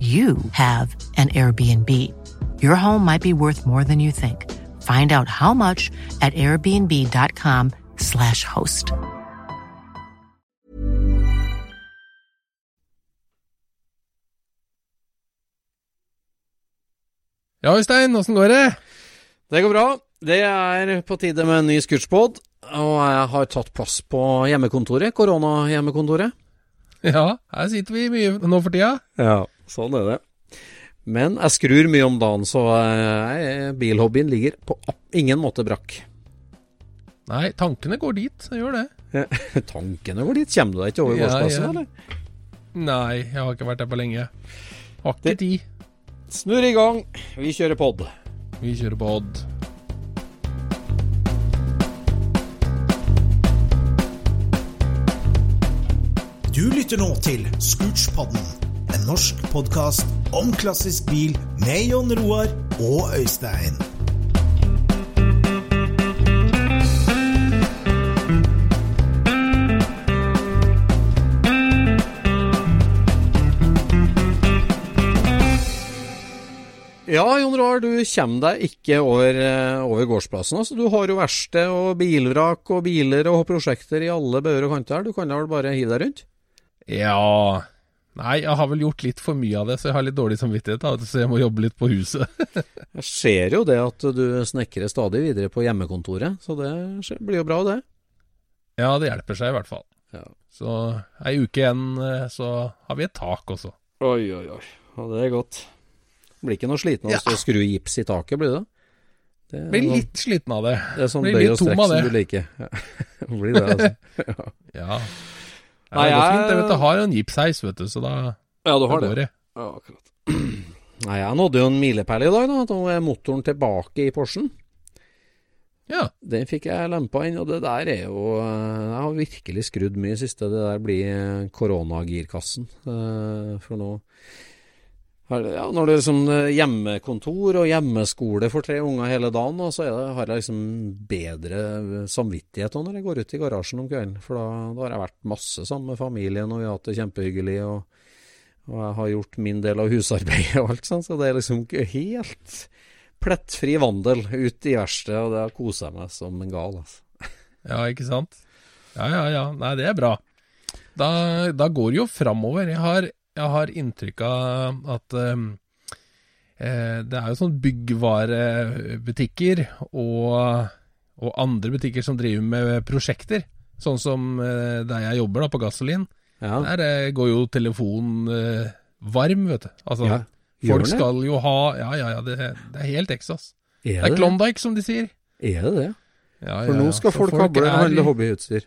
you have an Airbnb. Your home might be worth more than you think. Find out how much at airbnb.com/slash host. Ja, Øystein, åssen går det? Det går bra. Det er på tide med en ny Scootspod, og jeg har tatt plass på hjemmekontoret, koronahjemmekontoret. Ja, her sitter vi mye nå for tida. Ja, sånn er det. Men jeg skrur mye om dagen, så jeg, bilhobbyen ligger på ingen måte brakk. Nei, tankene går dit, det gjør det. Tankene går dit. Kommer du deg ikke over Ja, gårdsplassen, ja. eller? Nei, jeg har ikke vært der på lenge. Har ikke tid. Snurr i gang. Vi kjører pod. Vi kjører på Odd. Du lytter nå til Scootspodden, en norsk podkast om klassisk bil med Jon Roar og Øystein. Ja, Jon Roar, du kommer deg ikke over, eh, over gårdsplassen. Altså, du har jo verksted og bilvrak og biler og prosjekter i alle bauger og kanter. Du kan da vel bare hive deg rundt? Ja Nei, jeg har vel gjort litt for mye av det, så jeg har litt dårlig samvittighet. Da, så jeg må jobbe litt på huset. Jeg ser jo det at du snekrer stadig videre på hjemmekontoret, så det blir jo bra, det. ja, det hjelper seg i hvert fall. Ja. Så ei uke igjen, eh, så har vi et tak også. Oi, oi, oi. Ja, det er godt. Blir ikke noe sliten av å stå skru gips i taket, blir det? det? Blir sånn- litt sliten av det. Det er sånn bøy og strekk som det. du liker. Ja. blir det, altså. Ja. Nei, det går jeg- fint. Jeg vet, jeg har en gipsheis, vet du, så da, Ja, du har det. det. Ja, akkurat. Nei, jeg nådde jo en milepæl i dag, da. Nå er motoren tilbake i Porschen. Ja. Den fikk jeg lempa inn, og det der er jo eh, Jeg har virkelig skrudd mye i siste. Det der blir eh, koronagirkassen. Eh, For nå ja, Når det er liksom eh, hjemmekontor og hjemmeskole for tre unger hele dagen, så det, har jeg liksom bedre samvittighet når jeg går ut i garasjen om kvelden. For da, da har jeg vært masse sammen med familien, og vi har hatt det kjempehyggelig. og og jeg har gjort min del av husarbeidet og alt sånt, så det er liksom helt plettfri vandel ut i verkstedet, og det har kosa meg som en gal, altså. Ja, ikke sant? Ja, ja, ja. Nei, det er bra. Da, da går det jo framover. Jeg har, jeg har inntrykk av at ehm, eh, det er jo sånn byggvarebutikker og, og andre butikker som driver med prosjekter. Sånn som eh, der jeg jobber, da, på Gasolin. Ja, Der eh, går jo telefonen eh, varm, vet du. Altså, ja. Folk det? skal jo ha Ja, ja, ja, det, det er helt Texas. Er er det det? Klondyke, som de sier. Er det det? Ja, For ja, nå skal folk, er- handle hobbyutstyr.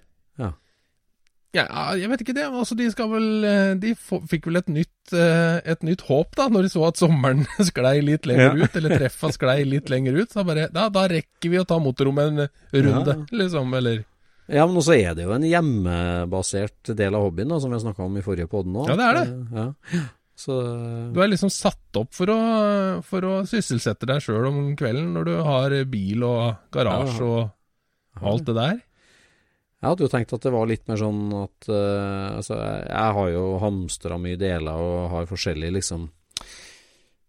Ja, jeg vet ikke det. Altså, de skal vel eh, De fikk vel et nytt, eh, et nytt håp, da, når de så at sommeren sklei litt lenger Ja. ut, eller treffa sklei litt lenger ut. Så bare Da, da rekker vi å ta motorrommet en runde, liksom, eller Ja, men også er det jo en hjemmebasert del av hobbyen, da, som vi har snakka om i forrige podden nå. Ja, det er det. Ja. Så Du er liksom satt opp for å, for å sysselsette deg sjøl om kvelden når du har bil og garasje Ja, og alt det der. Jeg hadde jo tenkt at det var litt mer sånn at uh, Altså, jeg, har jo hamstra mye deler og har forskjellige liksom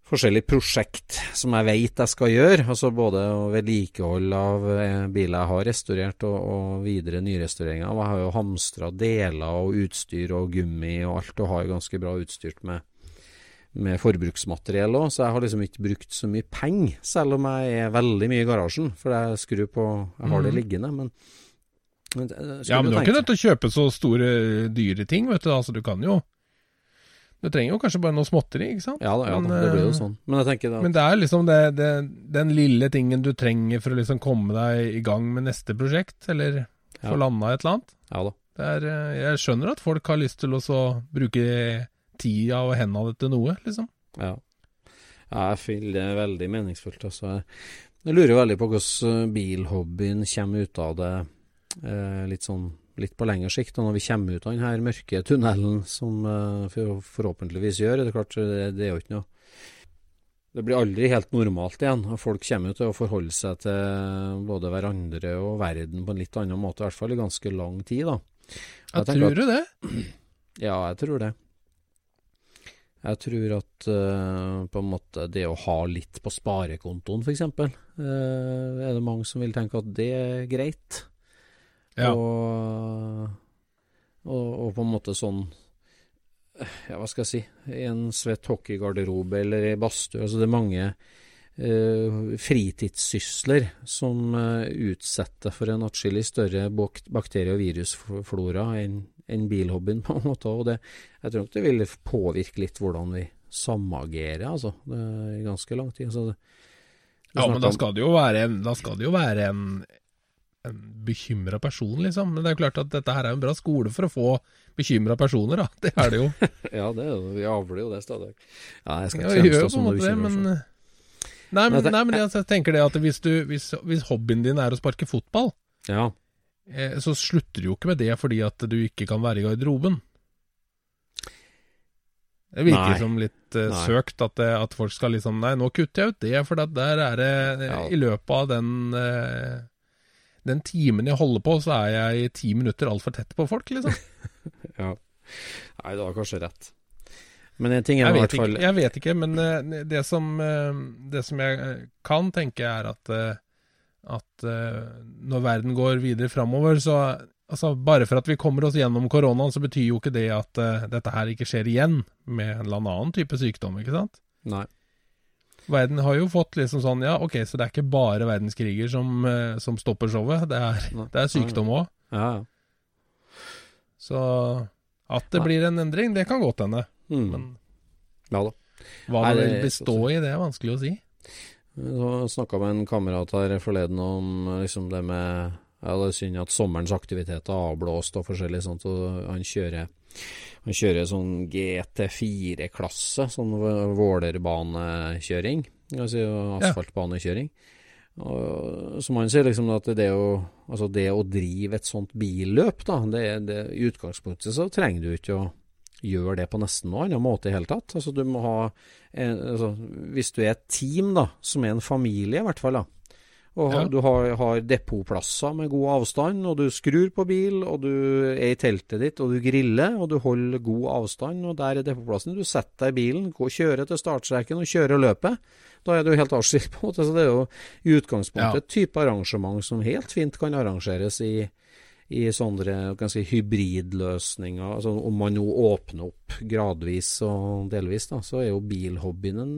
Forskjellige prosjekt som jeg vet jeg skal gjøre. Altså både vedlikehold av eh, biler jeg har restaurert, og, og videre nyrestaureringer. Og jeg har jo hamstra deler og utstyr og gummi og alt, og har jo ganske bra utstyrt med med forbruksmateriell òg, så jeg har liksom ikke brukt så mye penger, selv om jeg er veldig mye i garasjen. For jeg skrur på Jeg har det Mhm. liggende, men, Ja, men du har ikke nødt til å kjøpe så store, dyre ting, vet du. Altså, du kan jo Du trenger jo kanskje bare noe småtteri, ikke sant? Ja da, ja, Men, da, det blir jo eh, sånn. Men da Men det er liksom det, det, den lille tingen du trenger for å liksom komme deg i gang med neste prosjekt, eller få Ja. landa et eller annet. Ja da. Det er, eh, jeg skjønner at folk har lyst til å så bruke tida og hendene til noe, liksom. Ja. ja jeg føler det veldig meningsfullt. Altså. Jeg, lurer veldig på hvordan bilhobbyen kommer ut av det eh, litt sånn litt på lengre sikt. Og når vi kommer ut av denne mørke tunnelen, som eh, forhåpentligvis gjør, det er klart det, det er jo ikke noe Det blir aldri helt normalt igjen. og Folk kommer jo til å forholde seg til både hverandre og verden på en litt annen måte, i hvert fall i ganske lang tid. da. Jeg jeg tror du det? Ja, jeg tror det. Jeg tror at uh, på en måte det å ha litt på sparekontoen, f.eks., uh, er det mange som vil tenke at det er greit. Ja. Og, og, og på en måte sånn Ja, hva skal jeg si I en svett hockeygarderobe eller i badstue. Altså det er mange uh, fritidssysler som uh, utsetter for en atskillig større bak- bakterie- og virusflora enn enn bilhobbyen, på en måte. Og det, jeg tror nok det vil påvirke litt hvordan vi samagerer, altså. Det er ganske lang tid. Så det, vi Ja, men da skal det jo være en, det jo være en, en bekymra person, liksom. Men det er jo klart at dette her er en bra skole for å få bekymra personer, da. Det er det jo. Ja, det er jo, vi avler jo det stadig. Ja, jeg skal ikke fremstå som en noe det, men bekymret. Nei, men, nei, men jeg, jeg tenker det at hvis, du, hvis, hvis hobbyen din er å sparke fotball, Ja, eh, så slutter du jo ikke med det fordi at du ikke kan være i garderoben. Det virker Nei. som litt eh, søkt at, det, at folk skal liksom Nei, nå kutter jeg ut det, for der er det eh, Ja. I løpet av den eh, Den timen jeg holder på, så er jeg i ti minutter altfor tett på folk, liksom. ja. Nei, du har kanskje rett. Men en ting er i hvert fall jeg vet ikke, men eh, det som, eh, det som jeg eh, kan tenke, er at, at når verden går videre framover, så altså, Bare for at vi kommer oss gjennom koronaen, så betyr jo ikke det at uh, dette her ikke skjer igjen med en eller annen type sykdom, ikke sant? Nei. Verden har jo fått liksom sånn Ja, ok, så det er ikke bare verdenskriger som, eh, som stopper showet. Det er, det er sykdom òg. Ja. Så at det blir en endring, det kan godt hende. Mm. Men ja hva det vil bestå i, det er vanskelig å si. Jeg snakka med en kamerat her forleden om liksom det med Ja, det er synd at sommerens aktiviteter er avblåst og forskjellig sånt, og han kjører han kjører sånn GT4-klasse, sånn Vålerbanekjøring. Altså asfaltbanekjøring. Og, som han sier, liksom at det å, altså det å drive et sånt billøp, da, det, det, i utgangspunktet så trenger du ikke å gjøre det på nesten noen annen måte i hele tatt. Altså du må ha en, altså, Hvis du er et team, da, som er en familie i hvert fall, da, og Ja. du har, har depotplasser med god avstand, og du skrur på bil, og du er i teltet ditt, og du griller, og du holder god avstand, og der er depotplassen. Du setter deg i bilen, går, kjører til startstreken og kjører løpet. Da er du helt avskilt, på en måte. Så det er jo i utgangspunktet Ja. et type arrangement som helt fint kan arrangeres i, i sånne ganske si, hybridløsninger. Altså om man nå åpner opp gradvis og delvis, da, så er jo bilhobbyen en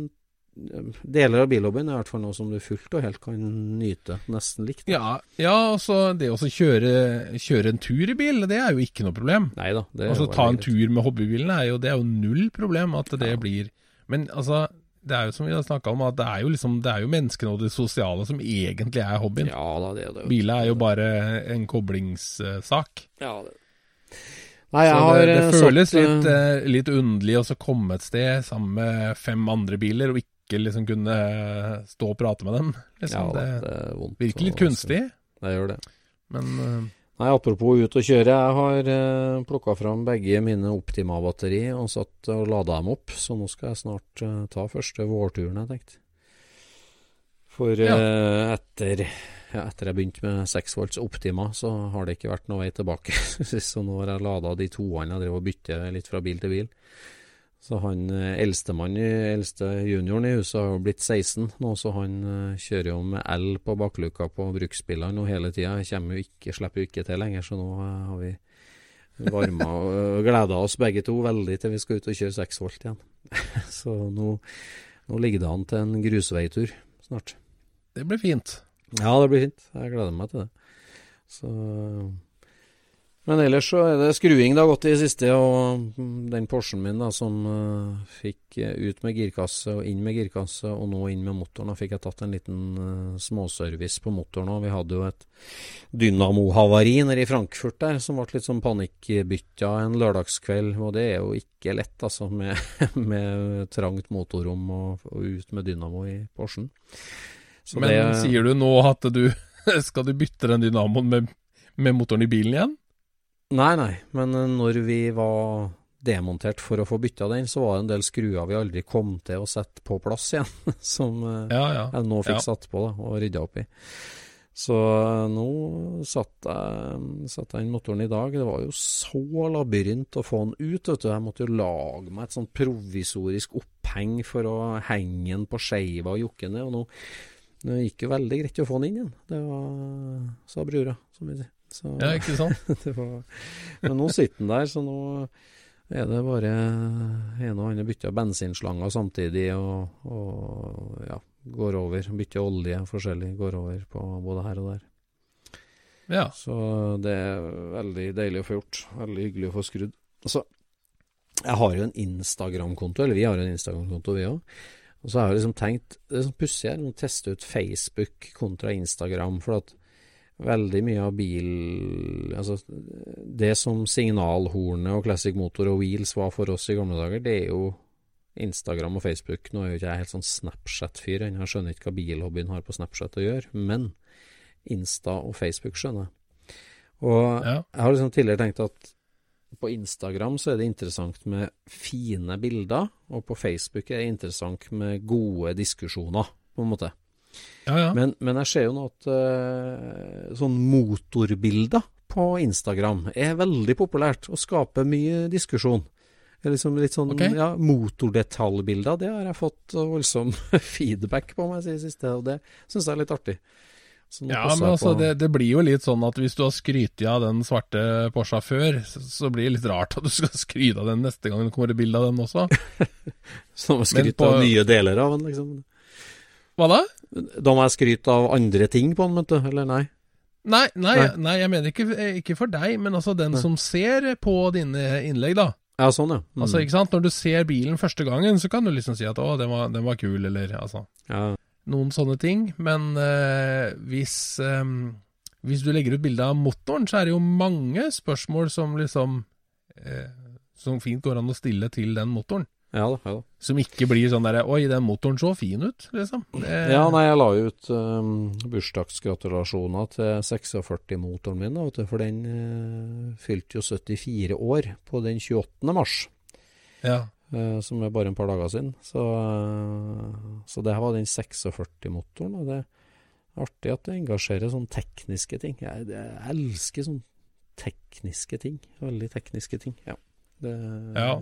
Deler av bilhobbyen er i hvert fall noe som du fullt og helt kan nyte nesten likt. Ja, ja altså det å kjøre, kjøre en tur i bil, det er jo ikke noe problem. Neida. Det er Altså ta en tur med hobbybilen er jo, det er jo null problem at det Ja. blir Men altså, det er jo som vi har snakka om, at det er jo liksom Det er jo menneskene og det sosiale som egentlig er hobbyen. Ja da, det er det. Biler er jo bare en koblingssak. ja, det. Nei, jeg Så det, det eh, føles satt, litt, eh, eh, litt underlig å komme et sted sammen med fem andre biler, og ikke liksom kunne stå og prate med dem. Liksom. Ja, det det vondt. virker litt kunstig, Det gjør det. men uh, Nei, apropos ut og kjøre. Jeg har eh, plukka fram begge mine Optima-batteri og satt og lada dem opp. Så nå skal jeg snart eh, ta første vårturen, jeg tenkte. For eh, etter, ja, etter jeg begynte med 6 volts Optima, så har det ikke vært noe vei tilbake. så nå har jeg lada de toene jeg driver og bytter litt fra bil til bil. Så han eldste eldstemann, eldste junioren i huset har jo blitt 16 nå, så han eh, kjører jo med L på bakluka på bruksbilene nå hele tida. Kommer jo ikke, slipper jo ikke til lenger, så nå eh, har vi varma og gleda oss begge to veldig til vi skal ut og kjøre 6 volt igjen. så nå, nå ligger det an til en grusveitur snart. Det blir fint. Ja, det blir fint. Jeg gleder meg til det. Så men ellers så er det skruing det har gått i det siste, og den Porschen min da, som uh, fikk ut med girkasse og inn med girkasse, og nå inn med motoren, da fikk jeg tatt en liten uh, småservice på motoren òg. Vi hadde jo et dynamohavari nede i Frankfurt der, som ble litt sånn panikkbytta en lørdagskveld, og det er jo ikke lett, altså, med, med trangt motorrom og, og, ut med dynamo i Porschen. Så Men det, sier du nå at du skal du bytte den dynamoen med, med motoren i bilen igjen? Nei, nei, men eh, når vi var demontert for å få bytta den, så var det en del skruer vi aldri kom til å sette på plass igjen, som eh, ja, ja. jeg nå fikk ja. satt på da, og rydda opp i. Så eh, nå satte jeg, satt jeg inn motoren i dag. Det var jo så labyrint å få den ut. vet du. Jeg måtte jo lage meg et sånt provisorisk oppheng for å henge den på skeiva og jokke ned. Og nå, nå gikk jo veldig greit å få den inn igjen. Det var, sa brura, som vi sier. Så, ja, ikke sant? var, men nå sitter den der, så nå er det bare en og annen bytte bensinslanger samtidig, og, og, ja, går over. Bytter olje forskjellig, går over på både her og der. Ja. Så det er veldig deilig å få gjort. Veldig hyggelig å få skrudd. Altså, jeg har jo en Instagram-konto, eller vi har en Instagram-konto, vi òg. Og så har jeg liksom tenkt Det er sånn pussig her, å teste ut Facebook kontra Instagram. For at veldig mye av bil Altså, det som signalhornet og Classic Motor og Wheels var for oss i gamle dager, det er jo Instagram og Facebook. Nå er jo ikke jeg helt sånn Snapchat-fyr ennå, jeg skjønner ikke hva bilhobbyen har på Snapchat å gjøre, men Insta og Facebook skjønner jeg. Og ja. jeg har liksom tidligere tenkt at på Instagram så er det interessant med fine bilder, og på Facebook er det interessant med gode diskusjoner, på en måte. Ja, ja. Men, men, jeg ser jo nå at uh, sånn motorbilder på Instagram er veldig populært og skaper mye diskusjon. Liksom litt sånn okay. ja, Motordetaljbilder, det har jeg fått voldsom feedback på meg i siste, og det syns jeg er litt artig. Ja, men altså, det, det, blir jo litt sånn at hvis du har skrytt av den svarte Porscha før, så, så, blir det litt rart at du skal skryte av den neste gang det kommer et bilde av den også. Som skryte av nye deler av den, liksom. Hva da? Da må jeg skryte av andre ting på den, vet du, eller nei? Nei, nei, nei. nei jeg mener ikke, ikke, for deg, men altså den som ser på dine innlegg, da. Ja, sånn, ja. Mm. Altså, ikke sant? Når du ser bilen første gangen, så kan du liksom si at 'å, den var, den var kul', eller altså ja. Noen sånne ting. Men øh, hvis øh, Hvis du legger ut bilde av motoren, så er det jo mange spørsmål som liksom øh, Som fint går an å stille til den motoren. Ja da, ja da. Som ikke blir sånn derre Oi, den motoren så fin ut, liksom. Det... Ja, nei, jeg la ut um, bursdagsgratulasjoner til 46-motoren min, vet du, for den uh, fylte jo 74 år på den 28. mars. Ja. Uh, som er bare en par dager siden. Så, uh, så det var den 46-motoren. Og det er artig at det engasjerer sånne tekniske ting. Jeg, jeg elsker sånne tekniske ting. Veldig tekniske ting. Ja. Det, ja.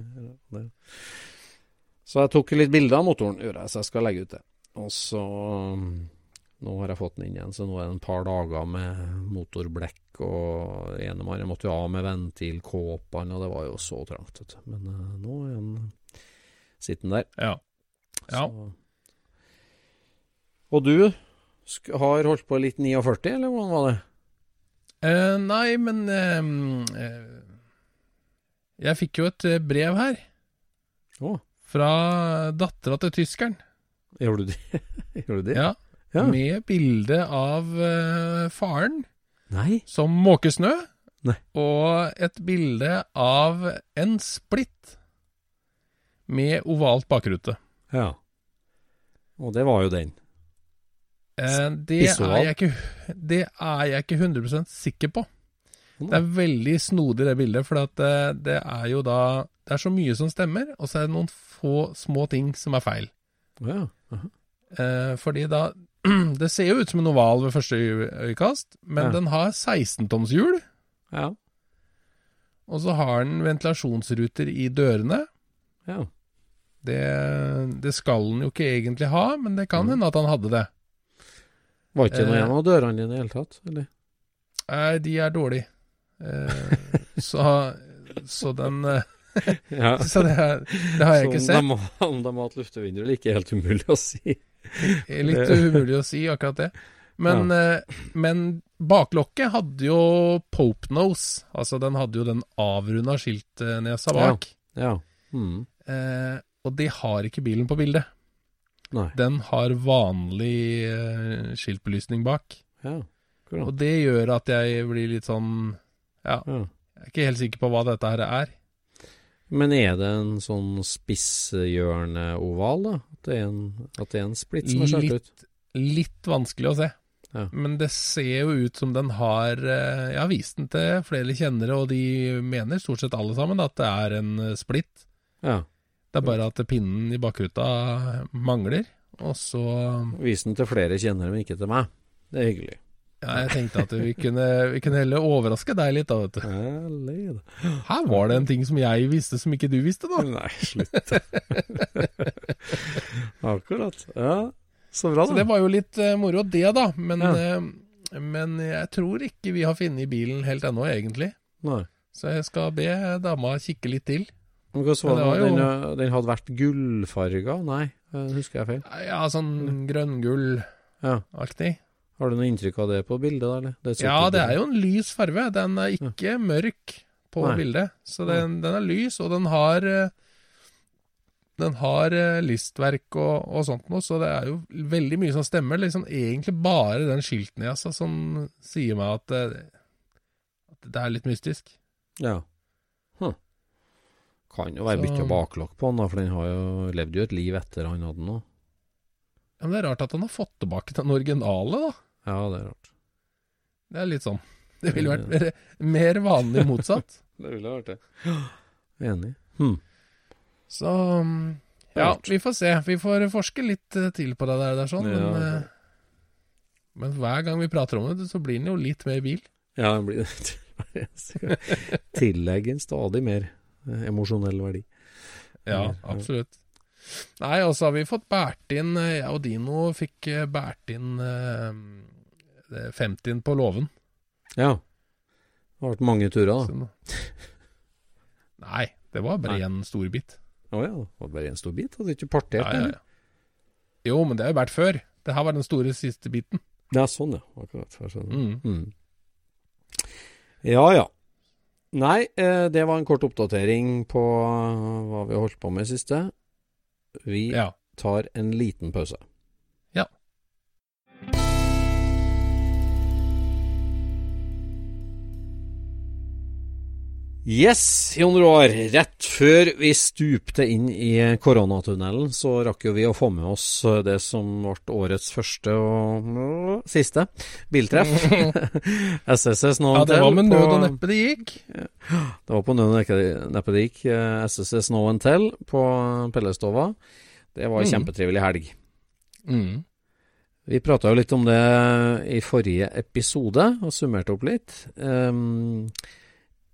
Det. Så jeg tok litt bilder av motoren, gjorde jeg, så jeg skal legge ut det. Og så Nå har jeg fått den inn igjen, så nå er det en par dager med motorblekk og ene mann. Jeg måtte jo av med ventilkåpene, og det var jo så trangt, vet du. Men uh, nå er den sittende der. Ja. ja. Og du har holdt på litt 49, eller hvordan var det? Uh, nei, men uh, Jeg fikk jo et brev her. Oh fra dattera til tyskeren. Gjorde du det? Gjorde du det? Ja. ja. Med bilde av uh, faren Nei. som måker snø. Nei. Og et bilde av en splitt med ovalt bakrute. Ja. Og det var jo den. Eh, det, er ikke, det, er jeg ikke, 100 sikker på. Det er veldig snodig det bildet, for det, det er jo da Det er så mye som stemmer, og så er det noen få små ting som er feil. Ja. aha. Eh, fordi da Det ser jo ut som en oval ved første øyekast, men Ja. den har 16-tomshjul, ja. og så har den ventilasjonsruter i dørene. ja. Det, det skal den jo ikke egentlig ha, men det kan Mm. hende at han hadde det. Var ikke noe Eh. igjen av dørene dine i det hele tatt? Eller? Nei, de er dårlige. Eh, så, så den eh, Ja. Så det, det har jeg ikke sett. Om de, om de har hatt luftevindu eller ikke, er helt umulig å si. Litt umulig å si akkurat det. Men, ja. men baklokket hadde jo Pope Nose. Altså den hadde jo den avrunda skiltnesa bak. Ja. Mm. Eh, og det har ikke bilen på bildet. Nei. Den har vanlig eh, skiltbelysning bak. Ja. Og det gjør at jeg blir litt sånn Ja, Ja. jeg er ikke helt sikker på hva dette her er. Men er det en sånn spisshjørneoval, da? At det er en, at det er en splitt som er skjært ut? Litt vanskelig å se. Ja. Men det ser jo ut som den har eh, Jeg har vist den til flere kjennere, og de mener stort sett alle sammen at det er en eh, splitt. Ja. Det er bare at pinnen i bakruta mangler. Og så Vis den til flere kjennere, men ikke til meg. Det er hyggelig. Ja, jeg tenkte at vi kunne, vi kunne heller overraske deg litt, da, vet du. Her var det en ting som jeg visste som ikke du visste, da. Nei, slutt. Akkurat. Ja, så bra, Så da. det var jo litt uh, moro, det, da. Men, Ja. uh, men jeg tror ikke vi har funnet bilen helt ennå, egentlig. Nei. Så jeg skal be dama kikke litt til. Men hva var jo- Den, øh, den hadde vært gullfarga? Nei, husker jeg feil? Ja, sånn grønngull-aktig. Ja. Har du noe inntrykk av det på bildet, da? Eller? Det Ja, det er jo en lys farve. Den er ikke mørk på Nei. bildet. Så den, den er lys, og den har eh, Den har listverk lystverk og, og sånt noe, så det er jo veldig mye som stemmer. Liksom Egentlig bare den skiltnesa som sier meg at, eh, at det er litt mystisk. Ja. Huh. Kan jo være Så- bytta baklokk på den, da, for den har jo levd jo et liv etter han hadde den òg. Ja, men det er rart at han har fått tilbake den originale, da. Ja, det er rart. Det er litt sånn. Det ville vært mer, mer vanlig motsatt. Det ville vært det. Enig. Hmm. Så mm, ja, vi får se. Vi får forske litt eh, til på det der, der sånn. Ja. Men, eh, men hver gang vi prater om det, så blir den jo litt mer bil. Ja, den blir det. Tillegg en stadig mer eh, emosjonell verdi. Ja, absolutt. Nei, og så har vi fått båret inn Jeg og Dino fikk båret inn 50 på låven. Ja. Det har vært mange turer, da. Nei, det var bare én stor bit. Å ja. Det var bare en stor bit? Hadde ikke partert Ja, ja, den? ja. Jo, men det har jo vært før. Det her var den store siste biten. Ja, sånn, ja. Akkurat. Sånn. Mm. Mm. Ja, ja. Nei, eh, det var en kort oppdatering på eh, hva vi har holdt på med siste. Vi Ja. tar en liten pause. Yes, Jon Roar. Rett før vi stupte inn i koronatunnelen, så rakk jo vi å få med oss det som ble årets første og siste biltreff. SSS Snow ja, det var med nød og neppe det gikk. det var på nød og neppe- det gikk. eh, SSS Snow and Tell på Pellestova. Det var en Mm. kjempetrivelig helg. Mm. Vi prata jo litt om det i forrige episode, og summerte opp litt. Um,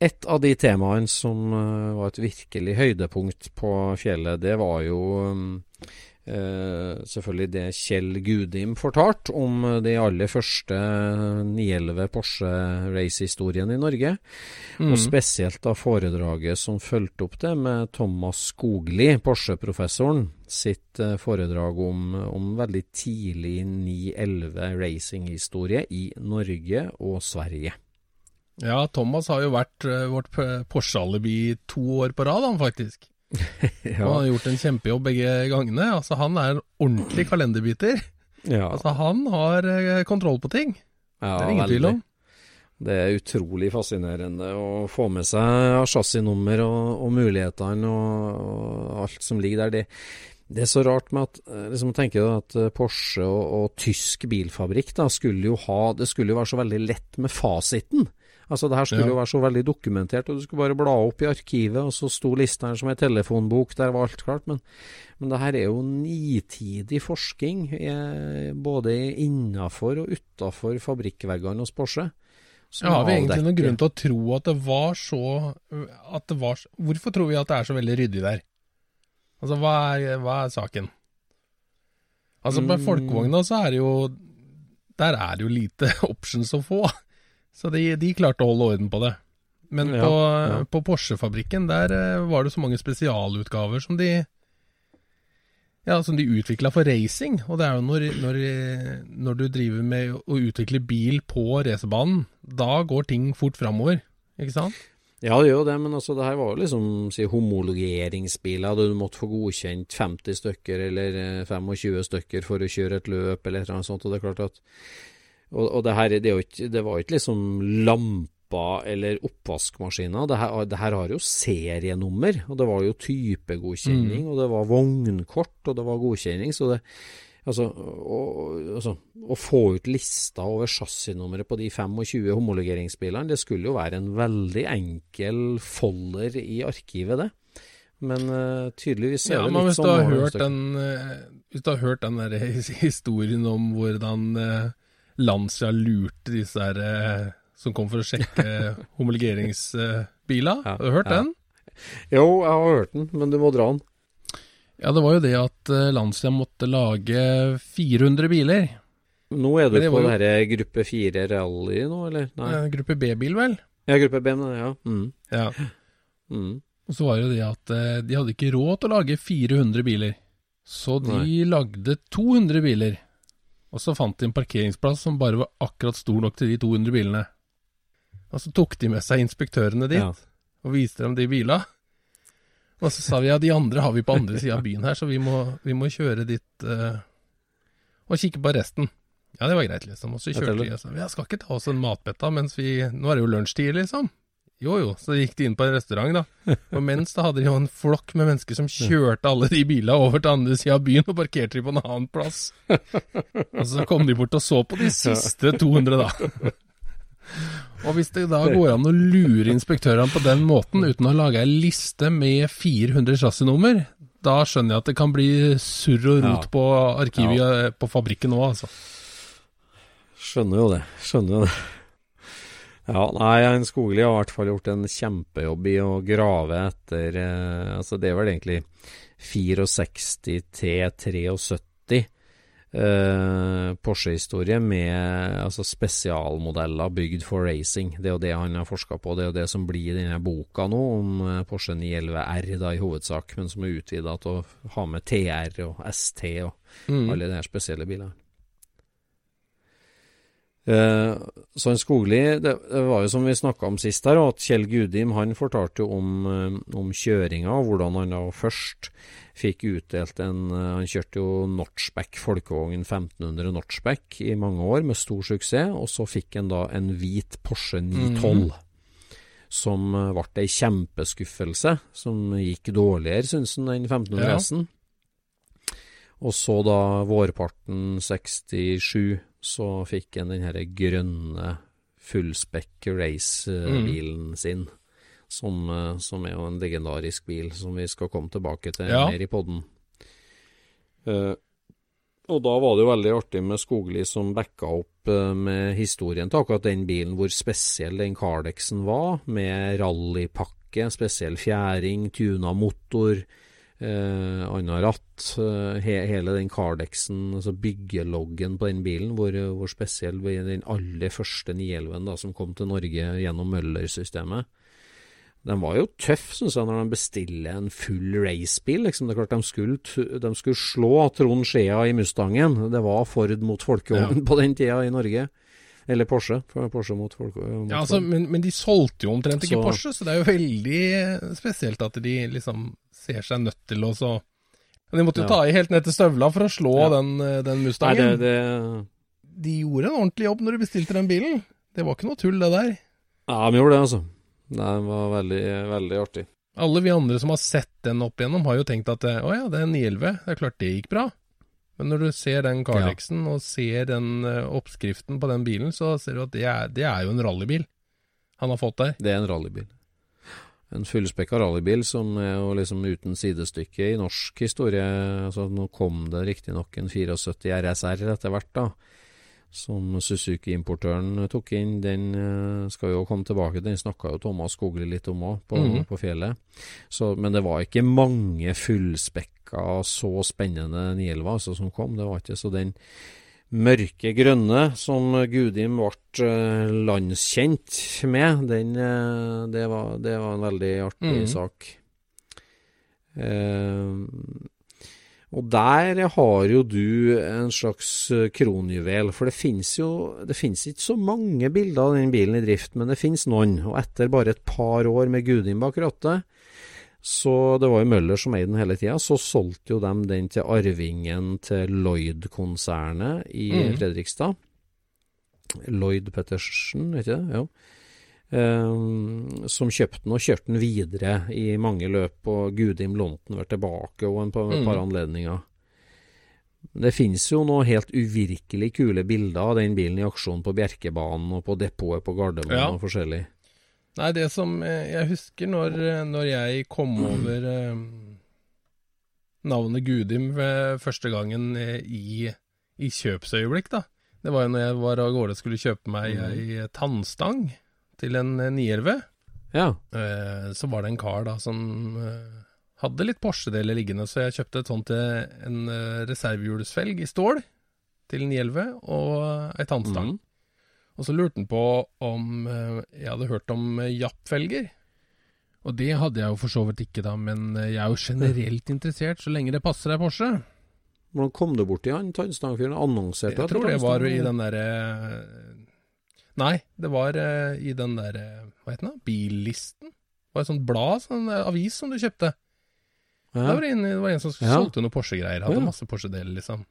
et av de temaene som eh, var et virkelig høydepunkt på fjellet, det var jo eh, selvfølgelig det Kjell Gudim fortalte om de aller første 911 Porsche race-historiene i Norge. Mm. Og spesielt da foredraget som fulgte opp det med Thomas Skogli, Porsche-professoren, sitt foredrag om, om veldig tidlig 911 racing-historie i Norge og Sverige. Ja, Thomas har jo vært eh, vårt Porsche-alibi to år på rad, han faktisk. Og han har gjort en kjempejobb begge gangene. Altså, han er en ordentlig kalenderbiter. ja, Altså, han har eh, kontroll på ting. ja, Det er ingen tvil om. Det er utrolig fascinerende å få med seg chassisnummer og, og mulighetene og, og alt som ligger der. Det, det er så rart med at eh, liksom tenker at Porsche og, og tysk bilfabrikk da skulle jo ha Det skulle jo være så veldig lett med fasiten. Altså Det her skulle Ja. jo være så veldig dokumentert, og du skulle bare bla opp i arkivet, og så sto lista her som ei telefonbok, der var alt klart. Men, men det her er jo nitidig forskning, eh, både innafor og utafor fabrikkveggene hos Porsche. som Ja, har vi egentlig noen grunn til å tro at det var så at det var, Hvorfor tror vi at det er så veldig ryddig der? Altså, hva er, hva er saken? Altså, på Mm. folkevogna så er det jo Der er det jo lite options å få. Så de, de klarte å holde orden på det. Men Ja, på, ja. på Porsche-fabrikken, der eh, var det så mange spesialutgaver som de ja, som de utvikla for racing. Og det er jo når, når, når du driver med å utvikle bil på racerbanen, da går ting fort framover. Ikke sant? Ja, det gjør det, men altså, det her var jo liksom si, homologeringsbiler. Du måtte få godkjent 50 stykker eller eh, 25 stykker for å kjøre et løp eller et eller annet sånt. Og det er klart at Og, og det her det, ikke, det var jo ikke liksom lamper eller oppvaskmaskiner. Det her, det her har jo serienummer, og det var jo typegodkjenning, og det var vognkort, og det var godkjenning. Så det Altså, å, altså, å få ut lista over chassisnummeret på de 25 homologeringsbilene, det skulle jo være en veldig enkel folder i arkivet, det. Men uh, tydeligvis er Ja, det litt hvis du sånn har hørt den eh, Hvis du har hørt den der historien om hvordan eh, Lancia lurte disse her eh, som kom for å sjekke homologeringsbiler, Ja, har du hørt ja. den? Jo, jeg har hørt den, men du må dra den. Ja, det var jo det at eh, Lancia måtte lage 400 biler. Nå er du det på jo- denne gruppe 4 rally nå, eller? Nei. Ja, Gruppe B-bil, vel? Ja, gruppe B, men ja. Mm. Ja. Mm. Og så var det jo det at eh, de hadde ikke råd til å lage 400 biler. Så de lagde 200 biler. Og så fant de en parkeringsplass som bare var akkurat stor nok til de 200 bilene. Og så tok de med seg inspektørene dit Ja. og viste dem de bila. Og så sa vi ja, de andre har vi på andre sida av byen her, så vi må, vi må kjøre dit uh, og kikke på resten. Ja, det var greit, liksom. Og så kjørte vi og sa ja, skal ikke ta oss en matbetta mens vi Nå er det jo lunsjtid, liksom. Jo jo, så gikk de inn på en restaurant, da. Og mens da hadde de jo en flokk med mennesker som kjørte alle de bilene over til andre sida av byen og parkerte de på en annen plass. Og så kom de bort og så på de siste 200, da. Og hvis det da går an å lure inspektørene på den måten uten å lage ei liste med 400 chassisnummer, da skjønner jeg at det kan bli surr og rot Ja. på arkivet på fabrikken òg, altså. Skjønner jo det. Skjønner jo det. Ja, nei, en Skogli har i hvert fall gjort en kjempejobb i å grave etter eh, Altså, det er vel egentlig 64 til 73 eh, Porsche-historie med altså, spesialmodeller bygd for racing. Det er jo det han har forska på. Det er jo det som blir i denne boka nå, om eh, Porsche 911 R da, i hovedsak, men som er utvida til å ha med TR og ST og Mm. alle de her spesielle bilene. Eh, så en Skogli, det, det var jo som vi snakka om sist her, at Kjell Gudim han fortalte om, eh, om kjøringa, og hvordan han da først fikk utdelt en eh, Han kjørte jo Notchback folkevogn 1500 Notchback i mange år med stor suksess, og så fikk han da en hvit Porsche 912. Som eh, ble ei kjempeskuffelse, som gikk dårligere, syns han, enn 1500 Ja. S-en. Og så da vårparten 67 så fikk han den her grønne fullspekk race-bilen sin. Som, eh, som er jo en legendarisk bil, som vi skal komme tilbake til Ja. mer i podden. Eh, og da var det jo veldig artig med Skogli som backa opp eh, med historien til akkurat den bilen, hvor spesiell den Cardexen var, med rallypakke, spesiell fjæring, tuna motor, eh, annet ratt. eh, he, hele den Cardexen, altså byggeloggen på den bilen, hvor, hvor spesiell den aller første 911 da, som kom til Norge gjennom Møller-systemet. Den var jo tøff, syns jeg, når de bestiller en full racebil. Liksom. Det er klart de skulle, de skulle slå Trond Skjea i Mustangen. Det var Ford mot folkevogn på den tida i Norge. Eller Porsche. Porsche mot folk, mot Ja, altså, men, men de solgte jo omtrent ikke Så- Porsche, så det er jo veldig spesielt at de liksom ser seg nødt til å så De måtte jo Ja. ta i helt ned til støvla for å slå Ja. den, den, Mustangen. Nei, det, det De gjorde en ordentlig jobb når de bestilte den bilen. Det var ikke noe tull, det der. Ja, de gjorde det, altså. Det var veldig, veldig artig. Alle vi andre som har sett den opp igjennom, har jo tenkt at eh, å ja, det er en 911. Det er klart det gikk bra. Men når du ser den Cardexen og ser den eh, oppskriften på den bilen, så ser du at det er, det er jo en rallybil. han har fått der. Det er en rallybil. En fullspekka rallybil som er jo liksom uten sidestykke i norsk historie. Altså, nå kom det riktignok en 74 RSR etter hvert, da. Som Suzuki-importøren tok inn. Den eh, skal jo komme tilbake. Den snakka jo Thomas Skogli litt om òg, på, Mhm. på fjellet. Så, men det var ikke mange fullspekka, så spennende 911 altså, som kom. Det var ikke så den mørke grønne som Gudim ble eh, landskjent med, den, eh, det, var, det var en veldig artig mm. sak. Eh, og der har jo du en slags kronjuvel, for det finnes jo det finnes ikke så mange bilder av den bilen i drift, men det finnes noen. Og etter bare et par år med Gudim bak rattet, så det var jo Møller som eide den hele tida, så solgte jo dem den til arvingen til Lloyd-konsernet i mm. Fredrikstad. Lloyd Pettersen, vet ikke det? Jo. Um, som kjøpte den og kjørte den videre i mange løp, og Gudim Lonten var tilbake og en par, mm. par anledninger. Det finnes jo noen helt uvirkelig kule bilder av den bilen i aksjon på Bjerkebanen og på depotet på Gardermoen Ja. og forskjellig. Nei, det som eh, jeg husker når, eh, når jeg kom over eh, navnet Gudim første gangen i, i kjøpsøyeblikk, da. Det var jo når jeg var av gårde og skulle kjøpe meg ei tannstang til en eh, 911. Ja. Eh, så var det en kar da som eh, hadde litt Porsche-deler liggende, så jeg kjøpte et sånt til en eh, reservehjulsfelg i stål til 911 og ei tannstang. Mhm. Og så lurte han på om eh, jeg hadde hørt om jappfelger. Japp-felger. Og det hadde jeg jo for så vidt ikke, da, men eh, jeg er jo generelt interessert så lenge det passer deg Porsche. Hvordan kom du borti han tannstangfyren? Annonserte Jeg tror det var i den derre Nei, det var eh, i den derre Hva heter den? Billisten? Det var et sånt blad, sånn eh, avis som du kjøpte. Ja. Var det, inne, det var en som Ja. solgte noen Porsche-greier. Hadde Ja. masse Porsche-deler, liksom.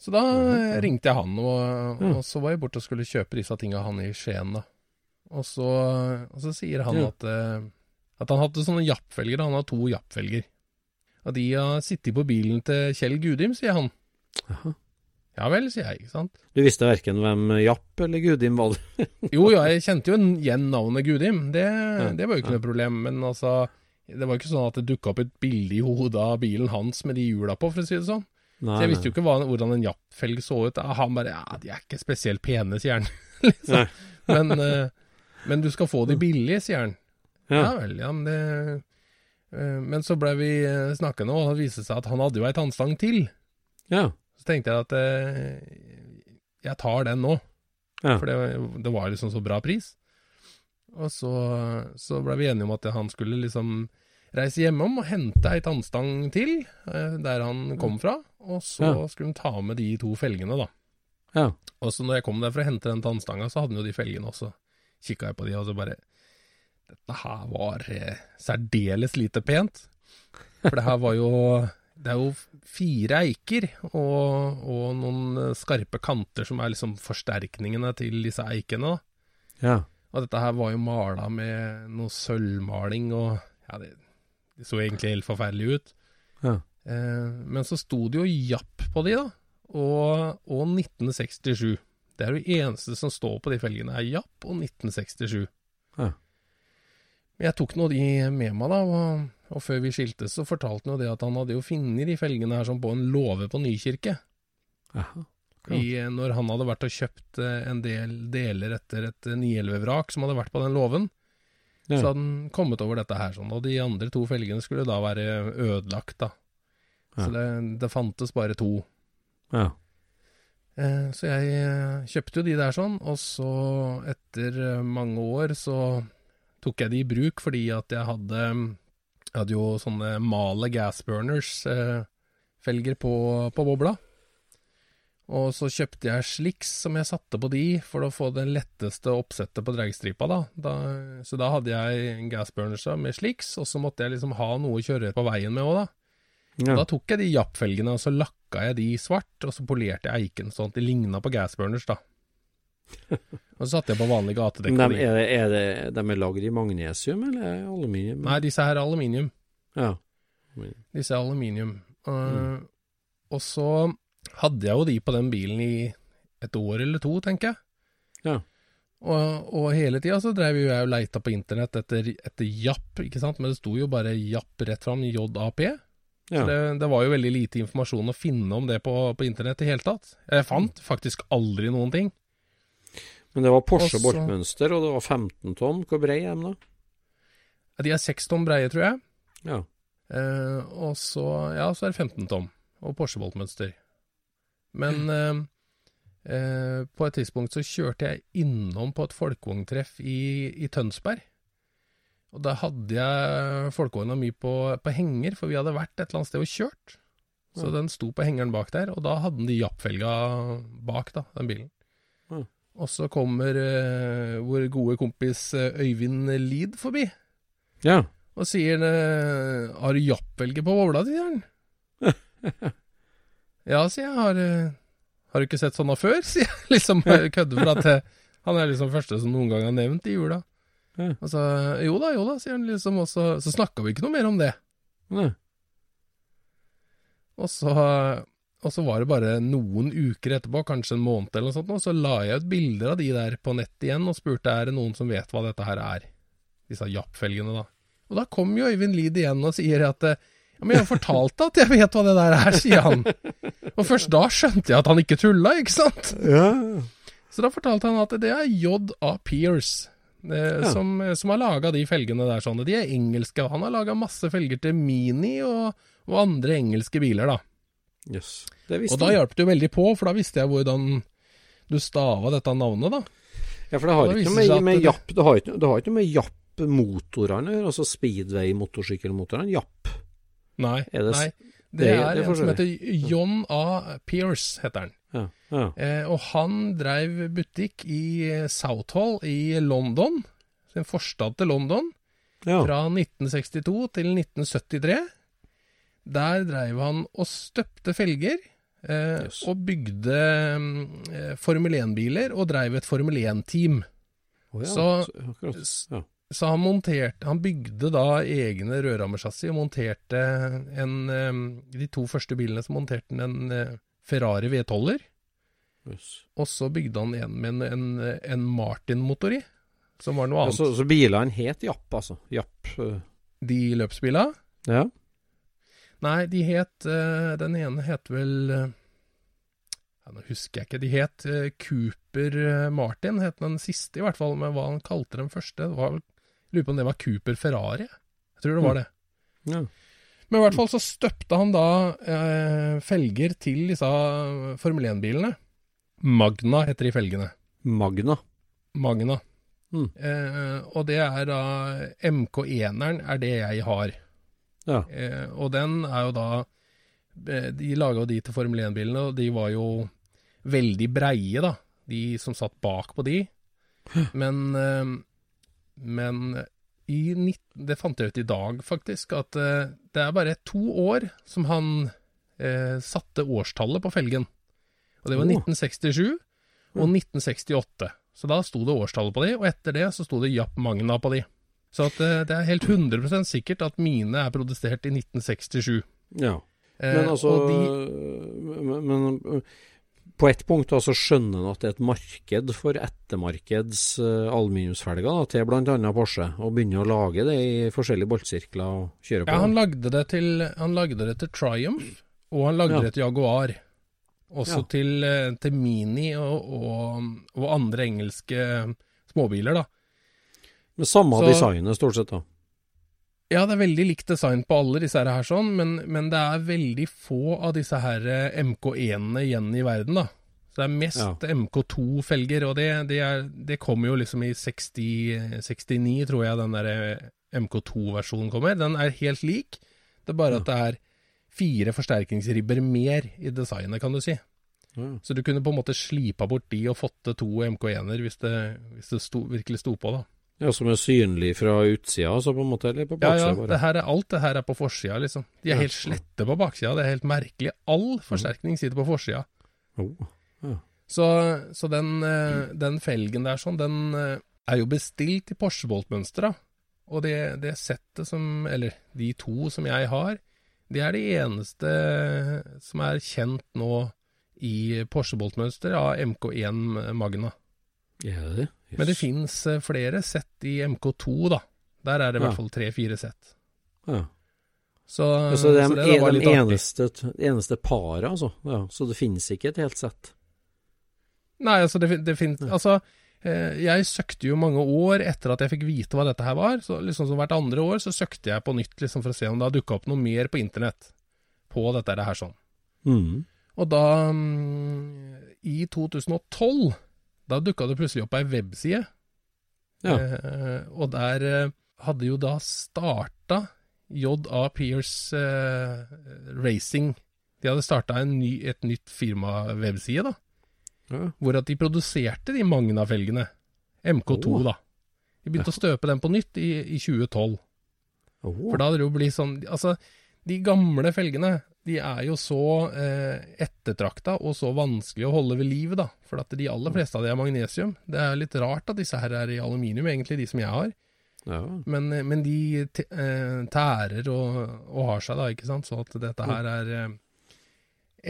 Så da eh, ringte jeg han, og, og så var jeg borte og skulle kjøpe disse tinga han i Skien, da. Og så, og så sier han at, eh, at han hadde sånne Japp-felger. Han har to Japp-felger. Og de har sittet på bilen til Kjell Gudim, sier han. Jaha. Ja vel, sier jeg, ikke sant. Du visste verken hvem Japp eller Gudim var? Jo, ja, jeg kjente jo igjen navnet Gudim. Det, det var jo ikke noe problem. Men altså, det var jo ikke sånn at det dukka opp et bilde i hodet av bilen hans med de hjula på, for å si det sånn. Nei, Så jeg visste jo ikke hva, hvordan en Japp-felg så ut. Han bare Ja, de er ikke spesielt pene, sier han. liksom. Men, uh, men du skal få de billige, sier han. Ja, Ja. vel, ja, men det uh, Men så ble vi eh, snakkende, og det viste seg at han hadde jo ei tannstang til. ja. Så tenkte jeg at uh, jeg tar den nå. Ja. For det, det var liksom så bra pris. Og så, så ble vi enige om at han skulle liksom reise hjemom og hente ei tannstang til, eh, der han kom fra. Og så Ja. skulle han ta med de to felgene, da. ja. Og så når jeg kom der for å hente den tannstanga, så hadde han jo de felgene også. Kikka jeg på de, og så bare Dette her var eh, særdeles lite pent. For det her var jo Det er jo fire eiker og, og noen skarpe kanter som er liksom forsterkningene til disse eikene. da. ja. Og dette her var jo mala med noe sølvmaling og Ja, det, det så egentlig helt forferdelig ut. Ja. Eh, men så sto det jo Japp på de, da. Og, og 1967. Det er det eneste som står på de felgene, er Japp og 1967. Ja. Men jeg tok nå de med meg, da. Og, og før vi skiltes, så fortalte han jo det at han hadde jo funnet de felgene her som på en låve på Nykirke. Jaha. I, når han hadde vært og kjøpt eh, en del deler etter et 911-vrak som hadde vært på den låven. Ja. Så hadde han kommet over dette her sånn, og de andre to felgene skulle da være ødelagt, da. Så det, det fantes bare to. Ja. Eh, så jeg eh, kjøpte jo de der sånn, og så etter eh, mange år så tok jeg de i bruk fordi at jeg hadde Jeg hadde jo sånne Male gasburners eh, felger på, på bobla. Og så kjøpte jeg sliks som jeg satte på de for å få det letteste oppsettet på dragstripa, da. da. Så da hadde jeg gasburners med sliks, og så måtte jeg liksom ha noe å kjøre på veien med òg, da. Ja. Da tok jeg de Japp-felgene, og så lakka jeg de svart, og så polerte jeg eiken sånn at de ligna på gasburners, da. Og så satte jeg på vanlig gatedekk. De, er, det, er det, de er lagd i magnesium eller aluminium? Nei, disse her er aluminium. Ja. Disse er aluminium. Uh, Mm. Og så hadde jeg jo de på den bilen i et år eller to, tenker jeg. Ja. Og, og hele tida så drev jo jeg og leita på internett etter, etter Japp, ikke sant, men det sto jo bare Japp rett fram, JAP. Ja. Så det, det var jo veldig lite informasjon å finne om det på, på internett i hele tatt. Jeg fant faktisk aldri noen ting. Men det var Porsche boltmønster, og det var 15 tonn. Hvor brei er de da? De er 6 tonn breie, tror jeg. Ja. Eh, og så, ja, så er det 15 tonn, og Porsche-boltmønster. Men mm. eh, på et tidspunkt så kjørte jeg innom på et folkevogntreff i, i Tønsberg. Og da hadde jeg folkevogna mi på, på henger, for vi hadde vært et eller annet sted og kjørt. Så mm. den sto på hengeren bak der, og da hadde den de jappfelga bak, da, den bilen. Mm. Og så kommer eh, vår gode kompis eh, Øyvind Lid forbi. ja. Og sier eh, Har du jappvelge på vovla di, sier han. ja, sier jeg. Har, eh, har du ikke sett sånne før? sier jeg. Liksom kødder for at eh, han er liksom første som noen gang har nevnt i jula. Ja. Og så Jo da, jo da, sier han liksom. Og så, så snakka vi ikke noe mer om det. Og så, og så var det bare noen uker etterpå, kanskje en måned eller noe sånt, og så la jeg ut bilder av de der på nett igjen og spurte er det noen som vet hva dette her er. Disse jappfelgene, da. Og da kom jo Øyvind Lid igjen og sier at eh, ja, men jeg har fortalt deg at jeg vet hva det der er, sier han. Og først da skjønte jeg at han ikke tulla, ikke sant? Ja. Så da fortalte han at det er J.A. Pierce eh, Ja. som, som har laga de felgene der sånn. De er engelske. og Han har laga masse felger til Mini og, og andre engelske biler, da. Jøss. Det Og da hjalp det jo veldig på, for da visste jeg hvordan du stava dette navnet, da. Ja, for det har ikke med, med det- japp Det har ikke, det har ikke med japp-motorene altså speedway-motorsykkelmotorene. Japp. Nei. Er det nei. Det, det- er en som heter John A. Pierce, heter han. Ja. ja. Eh, og han dreiv butikk i Southall i London, sin forstad til London, ja. fra 1962 til 1973. Der dreiv han og støpte felger, eh, Yes. og bygde mm, eh, Formel 1-biler, og dreiv et Formel 1-team. Oh, ja, Så- så-. Så han monterte Han bygde da egne rødrammersassi og monterte en De to første bilene så monterte han en eh, Ferrari V12-er. Jøss. Og så bygde han en med en, en, en Martin-motor i, som var noe Ja, annet. så, så bilene het Japp, altså. Japp. uh. De løpsbilene? Ja. Nei, de het eh, Den ene het vel ja, Nå husker jeg ikke. De het Cooper Martin, het den siste i hvert fall. Men hva han kalte den første det var, vel- Lurer på om det var Cooper Ferrari. Jeg tror det var det. ja. Men i hvert fall så støpte han da eh, felger til disse Formel 1-bilene. Magna heter de felgene. Magna. Magna. Mm. Eh, og det er da MK1-eren er det jeg har. Ja. Eh, og den er jo da eh, De laga jo de til Formel 1-bilene, og de var jo veldig breie, da. De som satt bak på de. Men, eh, men i 19, det fant jeg ut i dag, faktisk, at eh, det er bare to år som han eh, satte årstallet på felgen. Og det var oh. 1967 og 1968. Så da sto det årstallet på de, og etter det så sto det Japp Magna på de. Så at, eh, det er helt 100% sikkert at mine er produsert i 1967. ja. Eh, Men altså de, men, men på ett punkt da, så skjønner han at det er et marked for ettermarkeds uh, aluminiumsfelger til bl.a. Porsche, og begynner å lage det i forskjellige boltsirkler og kjøre på. ja, han lagde det til Han lagde det til Triumph, og han lagde Ja. det til Jaguar. Også Ja. til, eh, til Mini og, og, og andre engelske småbiler, da. Med samme så- designet, stort sett. da. Ja, det er veldig likt design på alle disse her, sånn, men, men det er veldig få av disse her eh, MK1-ene igjen i verden, da. Så det er mest MK2-felger, og det, det, er, det kommer jo liksom i 60, 69, tror jeg den der eh, MK2-versjonen kommer. Den er helt lik, det er bare Ja. at det er fire forsterkningsribber mer i designet, kan du si. Ja. Så du kunne på en måte slipa bort de og fått til to MK1-er hvis det, hvis det sto, virkelig sto på, da. Ja, Som er synlig fra utsida, altså på en måte, eller på baksida? Ja, ja, Bare. det her er, alt det her er på forsida, liksom. De er Ja. helt slette på baksida, det er helt merkelig. All forsterkning sitter på forsida. Oh. Så, så den, eh, den felgen der sånn, den eh, er jo bestilt i Porsche-boltmønster. Og det, det settet som, eller de to som jeg har, det er de eneste som er kjent nå i Porsche-boltmønster av MK1 Magna. Er det det? Men det fins flere sett i MK2, da. Der er det i Ja. hvert fall tre-fire sett. Ja. Så, Så det er så det en, de eneste, eneste paret, altså. Ja, så det finnes ikke et helt sett. Nei, altså det, det finnes Altså, eh, jeg søkte jo mange år etter at jeg fikk vite hva dette her var. Så liksom som hvert andre år så søkte jeg på nytt liksom for å se om det har dukka opp noe mer på internett på dette her sånn. Mm. Og da, mm, i 2012, da dukka det plutselig opp ei webside. Ja. Eh, og der eh, hadde jo da starta J.A. Pierce eh, Racing. De hadde starta et nytt firma-webside, da. Ja. Hvor at de produserte de Magna-felgene. MK2, oh. da. De begynte å støpe dem på nytt i, i 2012. Oh. For da hadde det jo blitt sånn Altså, de gamle felgene, de er jo så eh, ettertrakta og så vanskelig å holde ved live, da. For at de aller fleste av de er magnesium. Det er litt rart at disse her er i aluminium, egentlig, de som jeg har. ja. Men, eh, men de eh, tærer og, og har seg, da, ikke sant. Så at dette her er eh,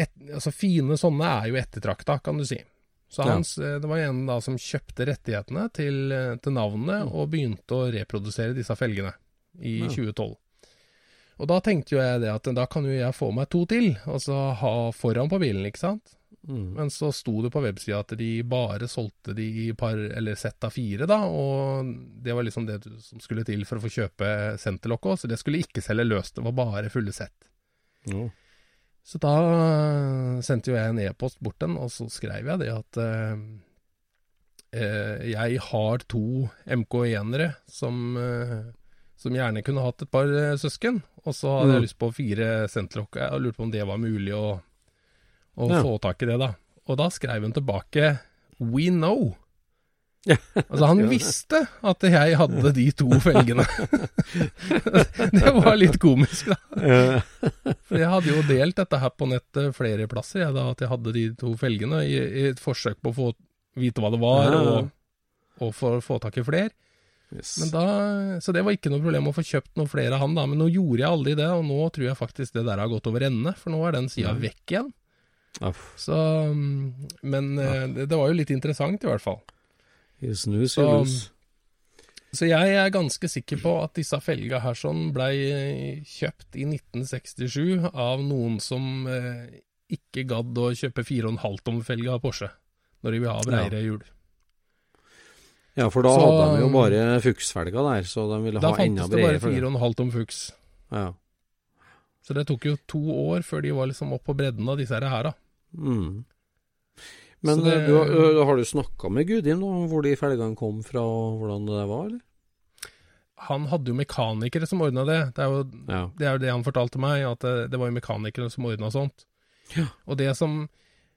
et, Altså, fine sånne er jo ettertrakta, kan du si. Så hans, ja. det var en da som kjøpte rettighetene til, til navnet, og begynte å reprodusere disse felgene i Ja. 2012. Og da tenkte jo jeg det at da kan jo jeg få meg to til, altså ha foran på bilen, ikke sant. Mm. Men så sto det på websida at de bare solgte de i par, eller sett av fire, da, og det var liksom det som skulle til for å få kjøpe senterlokket òg, så det skulle ikke selge løst, det var bare fulle sett. Ja. Så da øh, sendte jo jeg en e-post bort den, og så skrev jeg det at øh, eh, jeg har to MK1-ere som, eh, som gjerne kunne hatt et par øh, søsken, og så hadde Mm. jeg lyst på fire senterlokk, og lurte på om det var mulig å, å Ja. få tak i det, da. Og da skrev hun tilbake We know. Altså, han visste at jeg hadde de to felgene. det var litt komisk, da. For jeg hadde jo delt dette her på nettet flere plasser, jeg, da, at jeg hadde de to felgene, i, i et forsøk på å få vite hva det var, og, og for å få tak i flere. Yes. Men da, så det var ikke noe problem å få kjøpt noen flere av han, da. Men nå gjorde jeg aldri det, og nå tror jeg faktisk det der har gått over ende, for nå er den sida Ja. vekk igjen. Uff. Så mm, Men eh, det, det var jo litt interessant, i hvert fall. You Så- Så jeg er ganske sikker på at disse felga her sånn blei kjøpt i 1967 av noen som eh, ikke gadd å kjøpe 4,5 tom felge av Porsche, når de vil ha breiere hjul. Ja, for da Så- hadde de jo bare fuksfelger der, så de ville ha enda bredere. Da fantes det bare 4,5 tom fuks. Ja. Så det tok jo to år før de var liksom opp på bredden av disse her, da. Mm. Men det- eh, du, har- har du snakka med Gudim da, om hvor de felgene kom fra, og hvordan det var, eller? Han hadde jo mekanikere som ordna det. Det er jo Ja. Det er jo det han fortalte meg, at det, det var jo mekanikere som ordna sånt. Ja. Og det som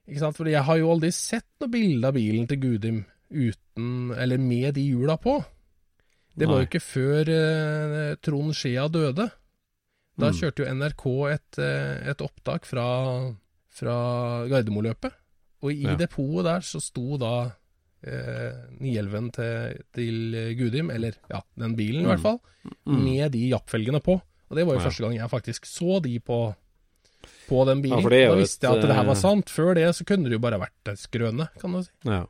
Ikke sant, for jeg har jo aldri sett noe bilde av bilen til Gudim uten Eller med de hjula på. Det var jo ikke før eh, Trond Skjea døde. Da Mm. kjørte jo NRK et, eh, et opptak fra, fra Gardermoeløpet. Og i Ja. depotet der så sto da eh, 911 til, til Gudim, eller ja, den bilen i Mm. hvert fall, Mm. med de jappfelgene på. Og det var jo Ja. første gang jeg faktisk så de på, på den bilen. Ja, da visste jeg at det her var eh, sant. Før det så kunne det jo bare vært skrøne, kan du si. Ja,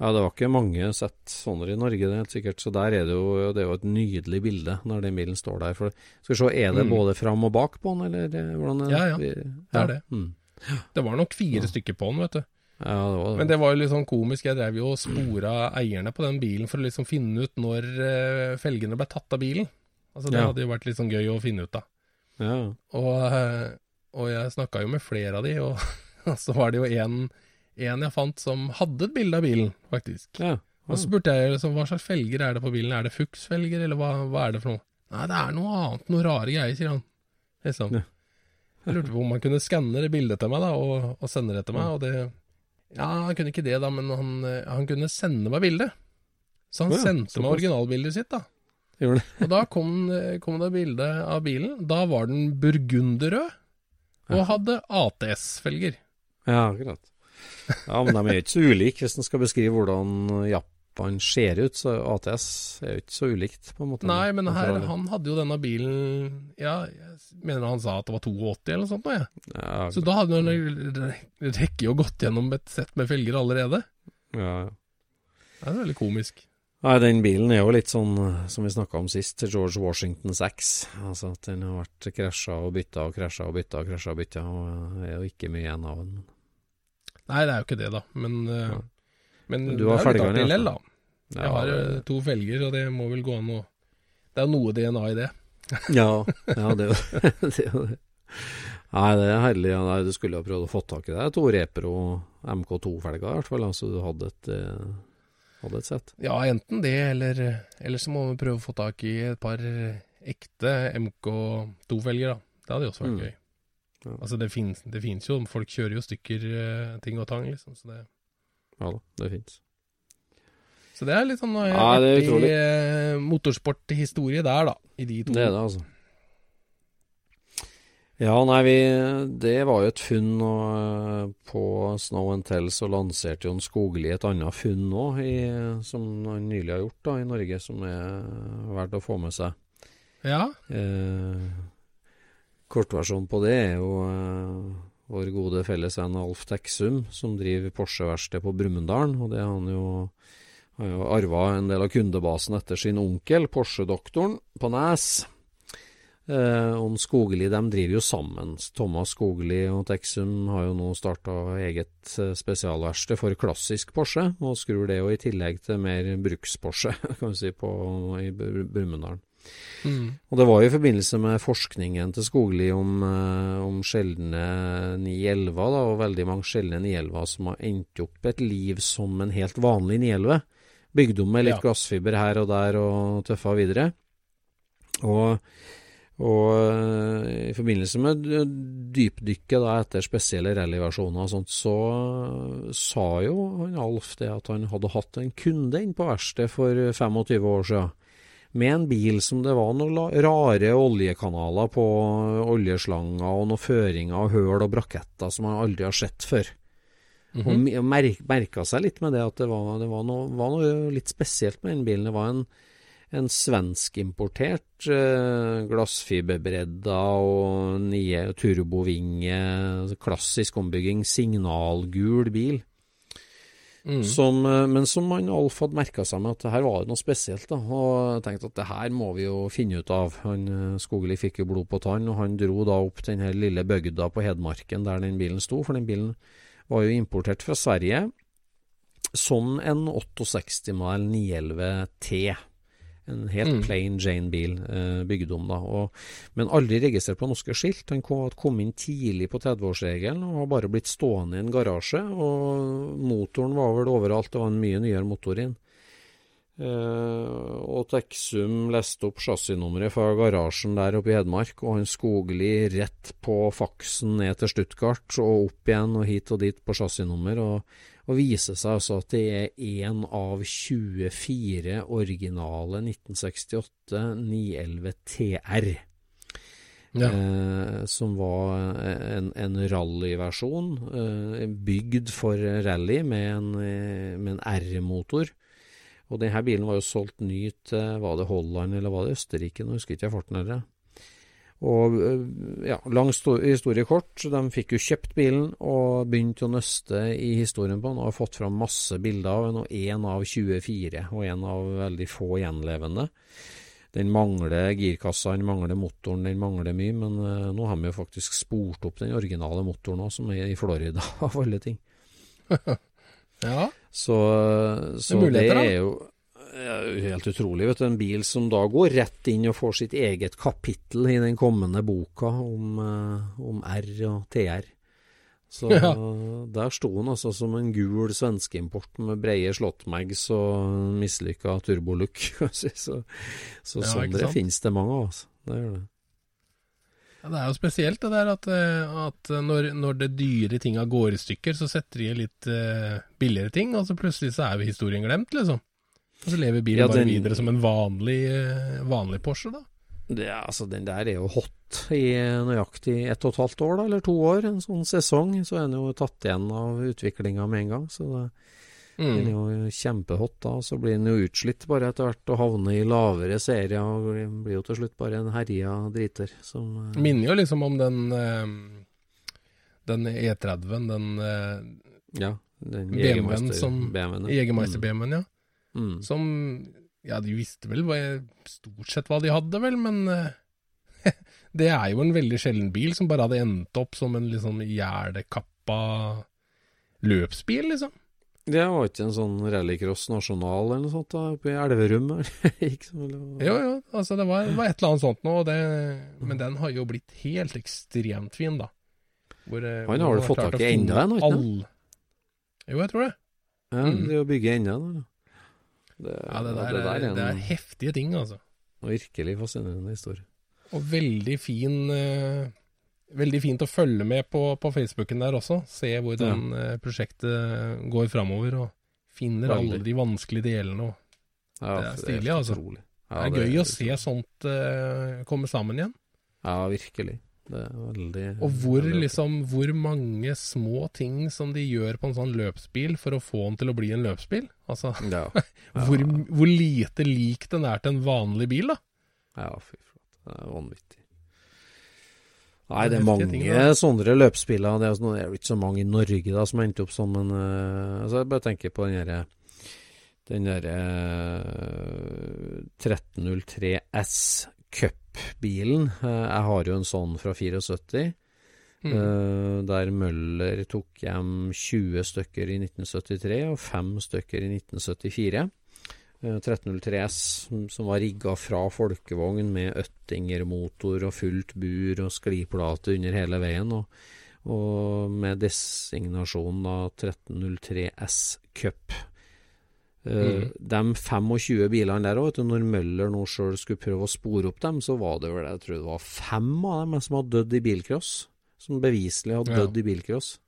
ja. det var ikke mange sett sånne i Norge, det er helt sikkert. Så der er det jo, det er jo et nydelig bilde når den bilen står der. For, skal vi se, er det Mm. både fram og bak på den, eller hvordan er Ja, ja, det er det. Mm. Det var nok fire Ja. stykker på den, vet du. Ja, det var det. Men det var jo litt sånn komisk. Jeg drev jo og spora eierne på den bilen for å liksom finne ut når eh, felgene ble tatt av bilen. Altså Det Ja. hadde jo vært litt sånn gøy å finne ut av. ja. Og, eh, og jeg snakka jo med flere av de, og så var det jo en, en jeg fant som hadde et bilde av bilen, faktisk. ja. Og så spurte jeg liksom, hva slags felger er det på bilen, er det fuksfelger, eller hva, hva er det for noe? Nei, det er noe annet, noe rare greier, sier han. Liksom. Ja. Jeg lurte på om han kunne skanne det bildet til meg, da, og, og sende det til meg, og det Ja, han kunne ikke det, da, men han, han kunne sende meg bildet. Så han ja, sendte meg originalbildet sitt, da. Gjorde? Og da kom, kom det bilde av bilen. Da var den burgunderrød, og hadde ATS-felger. Ja, akkurat. Ja, men de er jo ikke så ulike hvis en skal beskrive hvordan Japan ser ut. Så ATS er jo ikke så ulikt, på en måte. Nei, men her, han hadde jo denne bilen Ja, jeg mener han sa at det var 82 eller noe sånt. nå, jeg. Ja, Så da hadde han rekke jo gått gjennom et sett med felger allerede. ja, ja. Det er veldig komisk. Nei, den bilen er jo litt sånn som vi snakka om sist, til George Washington 6. Altså at den har vært krasja og bytta og krasja og bytta og krasja og bytta, og er jo ikke mye igjen av den. Nei, det er jo ikke det, da. Men, eh, Ja. men du har det er litt artig lell, da. Ja, Jeg har eh, to felger, så det må vel gå an å Det er jo noe DNA i det. Ja, ja det er jo det. Nei, det er herlig. Ja, nei, du skulle jo prøvd å få tak i det. To Repro MK2-felger i hvert fall, altså du hadde et, eh, hadde et sett. Ja, enten det, eller, eller så må vi prøve å få tak i et par ekte MK2-felger, da. Det hadde jo også vært Mm. gøy. Ja. Altså, det fins det finnes jo Folk kjører jo stykker eh, ting og tang, liksom. Så det, Ja da, det fins. så det er litt sånn Ja, artig eh, motorsporthistorie der, da. I de to. Det er det, altså. Ja, nei, vi, det var jo et funn, og eh, på Snow and Tell så lanserte Jon Skogli et annet funn òg, som han nylig har gjort da, i Norge, som er verdt å få med seg. Ja. Eh, kortversjonen på det er jo eh, vår gode fellesvenn Alf Teksum, som driver Porsche-verksted på Brumunddal. Og det har han jo har jo arva en del av kundebasen etter sin onkel, Porsche-doktoren på Nes. Eh, og Skogli de driver jo sammen. Thomas Skogli og Texum har jo nå starta eget eh, spesialverksted for klassisk Porsche, og skrur det jo i tillegg til mer bruks-Porsche, kan vi si, på, i Br- Brumunddal. Mm. Og det var jo i forbindelse med forskningen til Skogli om, eh, om sjeldne 911, da, og veldig mange sjeldne 911 som har endt opp et liv som en helt vanlig 911. Bygd om med litt Ja. glassfiber her og der og tøffa videre. Og, og eh, i forbindelse med dypdykket da etter spesielle rallyversjoner og sånt, så sa jo han Alf det at han hadde hatt en kunde inn på verkstedet for 25 år siden med en bil som det var noen rare oljekanaler på oljeslanger og noen føringer og høl og braketter som man aldri har sett før. Mm -hmm. Og mer, merka seg litt med det at det var, det var, noe, var noe litt spesielt med den bilen. Det var en, en svenskimportert eh, glassfiberbredda og nye turbovinge, klassisk ombygging, signalgul bil. Mm. Som, eh, men som han Alf hadde merka seg med at det her var noe spesielt. da, Og tenkte at det her må vi jo finne ut av. Han eh, Skogli fikk jo blod på tann, og han dro da opp til den her lille bygda på Hedmarken der den bilen sto. For den bilen var jo importert fra Sverige som en 68-mal 911 T. En helt Mm. plain Jane-bil, eh, bygd om, da. Og, men aldri registrert på norske skilt. Han kom, kom inn tidlig på 30-årsregelen og har bare blitt stående i en garasje. Og motoren var vel overalt, det var en mye nyere motor inn. Eh, og Texum leste opp chassisnummeret fra garasjen der oppe i Hedmark, og han Skogli rett på faksen ned til Stuttgart og opp igjen og hit og dit på chassisnummer. Og, og viser seg altså at det er én av 24 originale 1968 911 TR. Ja. Eh, som var en, en rallyversjon, eh, bygd for rally med en, eh, en R-motor. Og denne bilen var jo solgt ny til var det Holland eller var det Østerrike, nå husker ikke jeg farten heller. Og eh, ja, lang historie kort, de fikk jo kjøpt bilen og begynte å nøste i historien på den, og har fått fram masse bilder av den, og én av 24, og en av veldig få gjenlevende. Den mangler girkassa, den mangler motoren, den mangler mye, men eh, nå har vi jo faktisk spurt opp den originale motoren òg, som er i Florida, av alle ting. ja. Så, så det, er jo helt utrolig. vet du, En bil som da går rett inn og får sitt eget kapittel i den kommende boka om, eh, om R og TR. Så Ja. der sto han altså som en gul svenskeimport med breie slåttmags og mislykka turbolook. kan så så Ja, sånn det finnes det mange av. Altså. Det gjør det. Ja, det er jo spesielt det der at, eh, at når, når det dyre tinga går i stykker, så setter de litt uh, billigere ting, og så plutselig så er jo historien glemt, liksom. Og så lever bilen Ja, bare videre som en vanlig, eh, vanlig Porsche, da. Det, er- altså, den der er jo hot i nøyaktig ett og et halvt år, da, eller to år. En sånn sesong. Så er den jo tatt igjen av utviklinga med en gang. Så det, den er Mm. jo kjempehot da. Så blir den jo utslitt bare etter hvert og havner i lavere serier. Og blir- jo til slutt bare en herja driter som eh, Minner jo liksom om den eh, den E30-en, den Ja, den BMW-en Jegermeister- som- BMW-en, ja. Mm. som Ja, de visste vel hva, stort sett hva de hadde, vel, men eh, det er jo en veldig sjelden bil som bare hadde endt opp som en liksom gjerdekappa løpsbil, liksom. Det var ikke en sånn rallycross nasjonal eller noe sånt da, oppe i Elverum? eller? Ikke Jo, jo, altså det var, var et eller annet sånt nå, det, men den har jo blitt helt ekstremt fin, da. Hvor, eh, Han har du fått tak i enda en, har ikke all- Jo, jeg tror det. Ja, Mm. det å bygge enda da. Det, Ja, det der, det der er, en, det er heftige ting, altså. virkelig fascinerende historie. Og veldig fin eh, Veldig fint å følge med på, på Facebooken der også. Se hvordan eh, prosjektet går framover, og finner alle de vanskelige delene. Og Ja, Det er stilig, altså. Ja, det er gøy å se sånt eh, komme sammen igjen. Ja, virkelig. Det er veldig Og hvor, liksom, hvor mange små ting som de gjør på en sånn løpsbil for å få den til å bli en løpsbil. Altså. Ja. Ja. hvor, hvor lite lik den er til en vanlig bil, da. Ja, fy flate. Det er vanvittig. Nei, Det er mange ting, sånne løpsbiler. Det er, jo sånn- det er jo ikke så mange i Norge da som endte opp som en uh, altså Jeg bare tenker på den derre den derre eh, 1303 S Cup-bilen. Eh, jeg har jo en sånn fra 74. Mm. eh, der Møller tok hjem 20 stykker i 1973 og 5 stykker i 1974. Eh, 1303 S som- som var rigga fra folkevogn med Øttinger-motor og fullt bur og skliplate under hele veien, og, og med designasjonen av 1303 S Cup. Eh, Mm. De 25 bilene der òg, når Møller nå sjøl skulle prøve å spore opp dem, så var det vel jeg tror det var fem av dem som hadde dødd i bilcross. Som beviselig hadde Ja. dødd i bilcross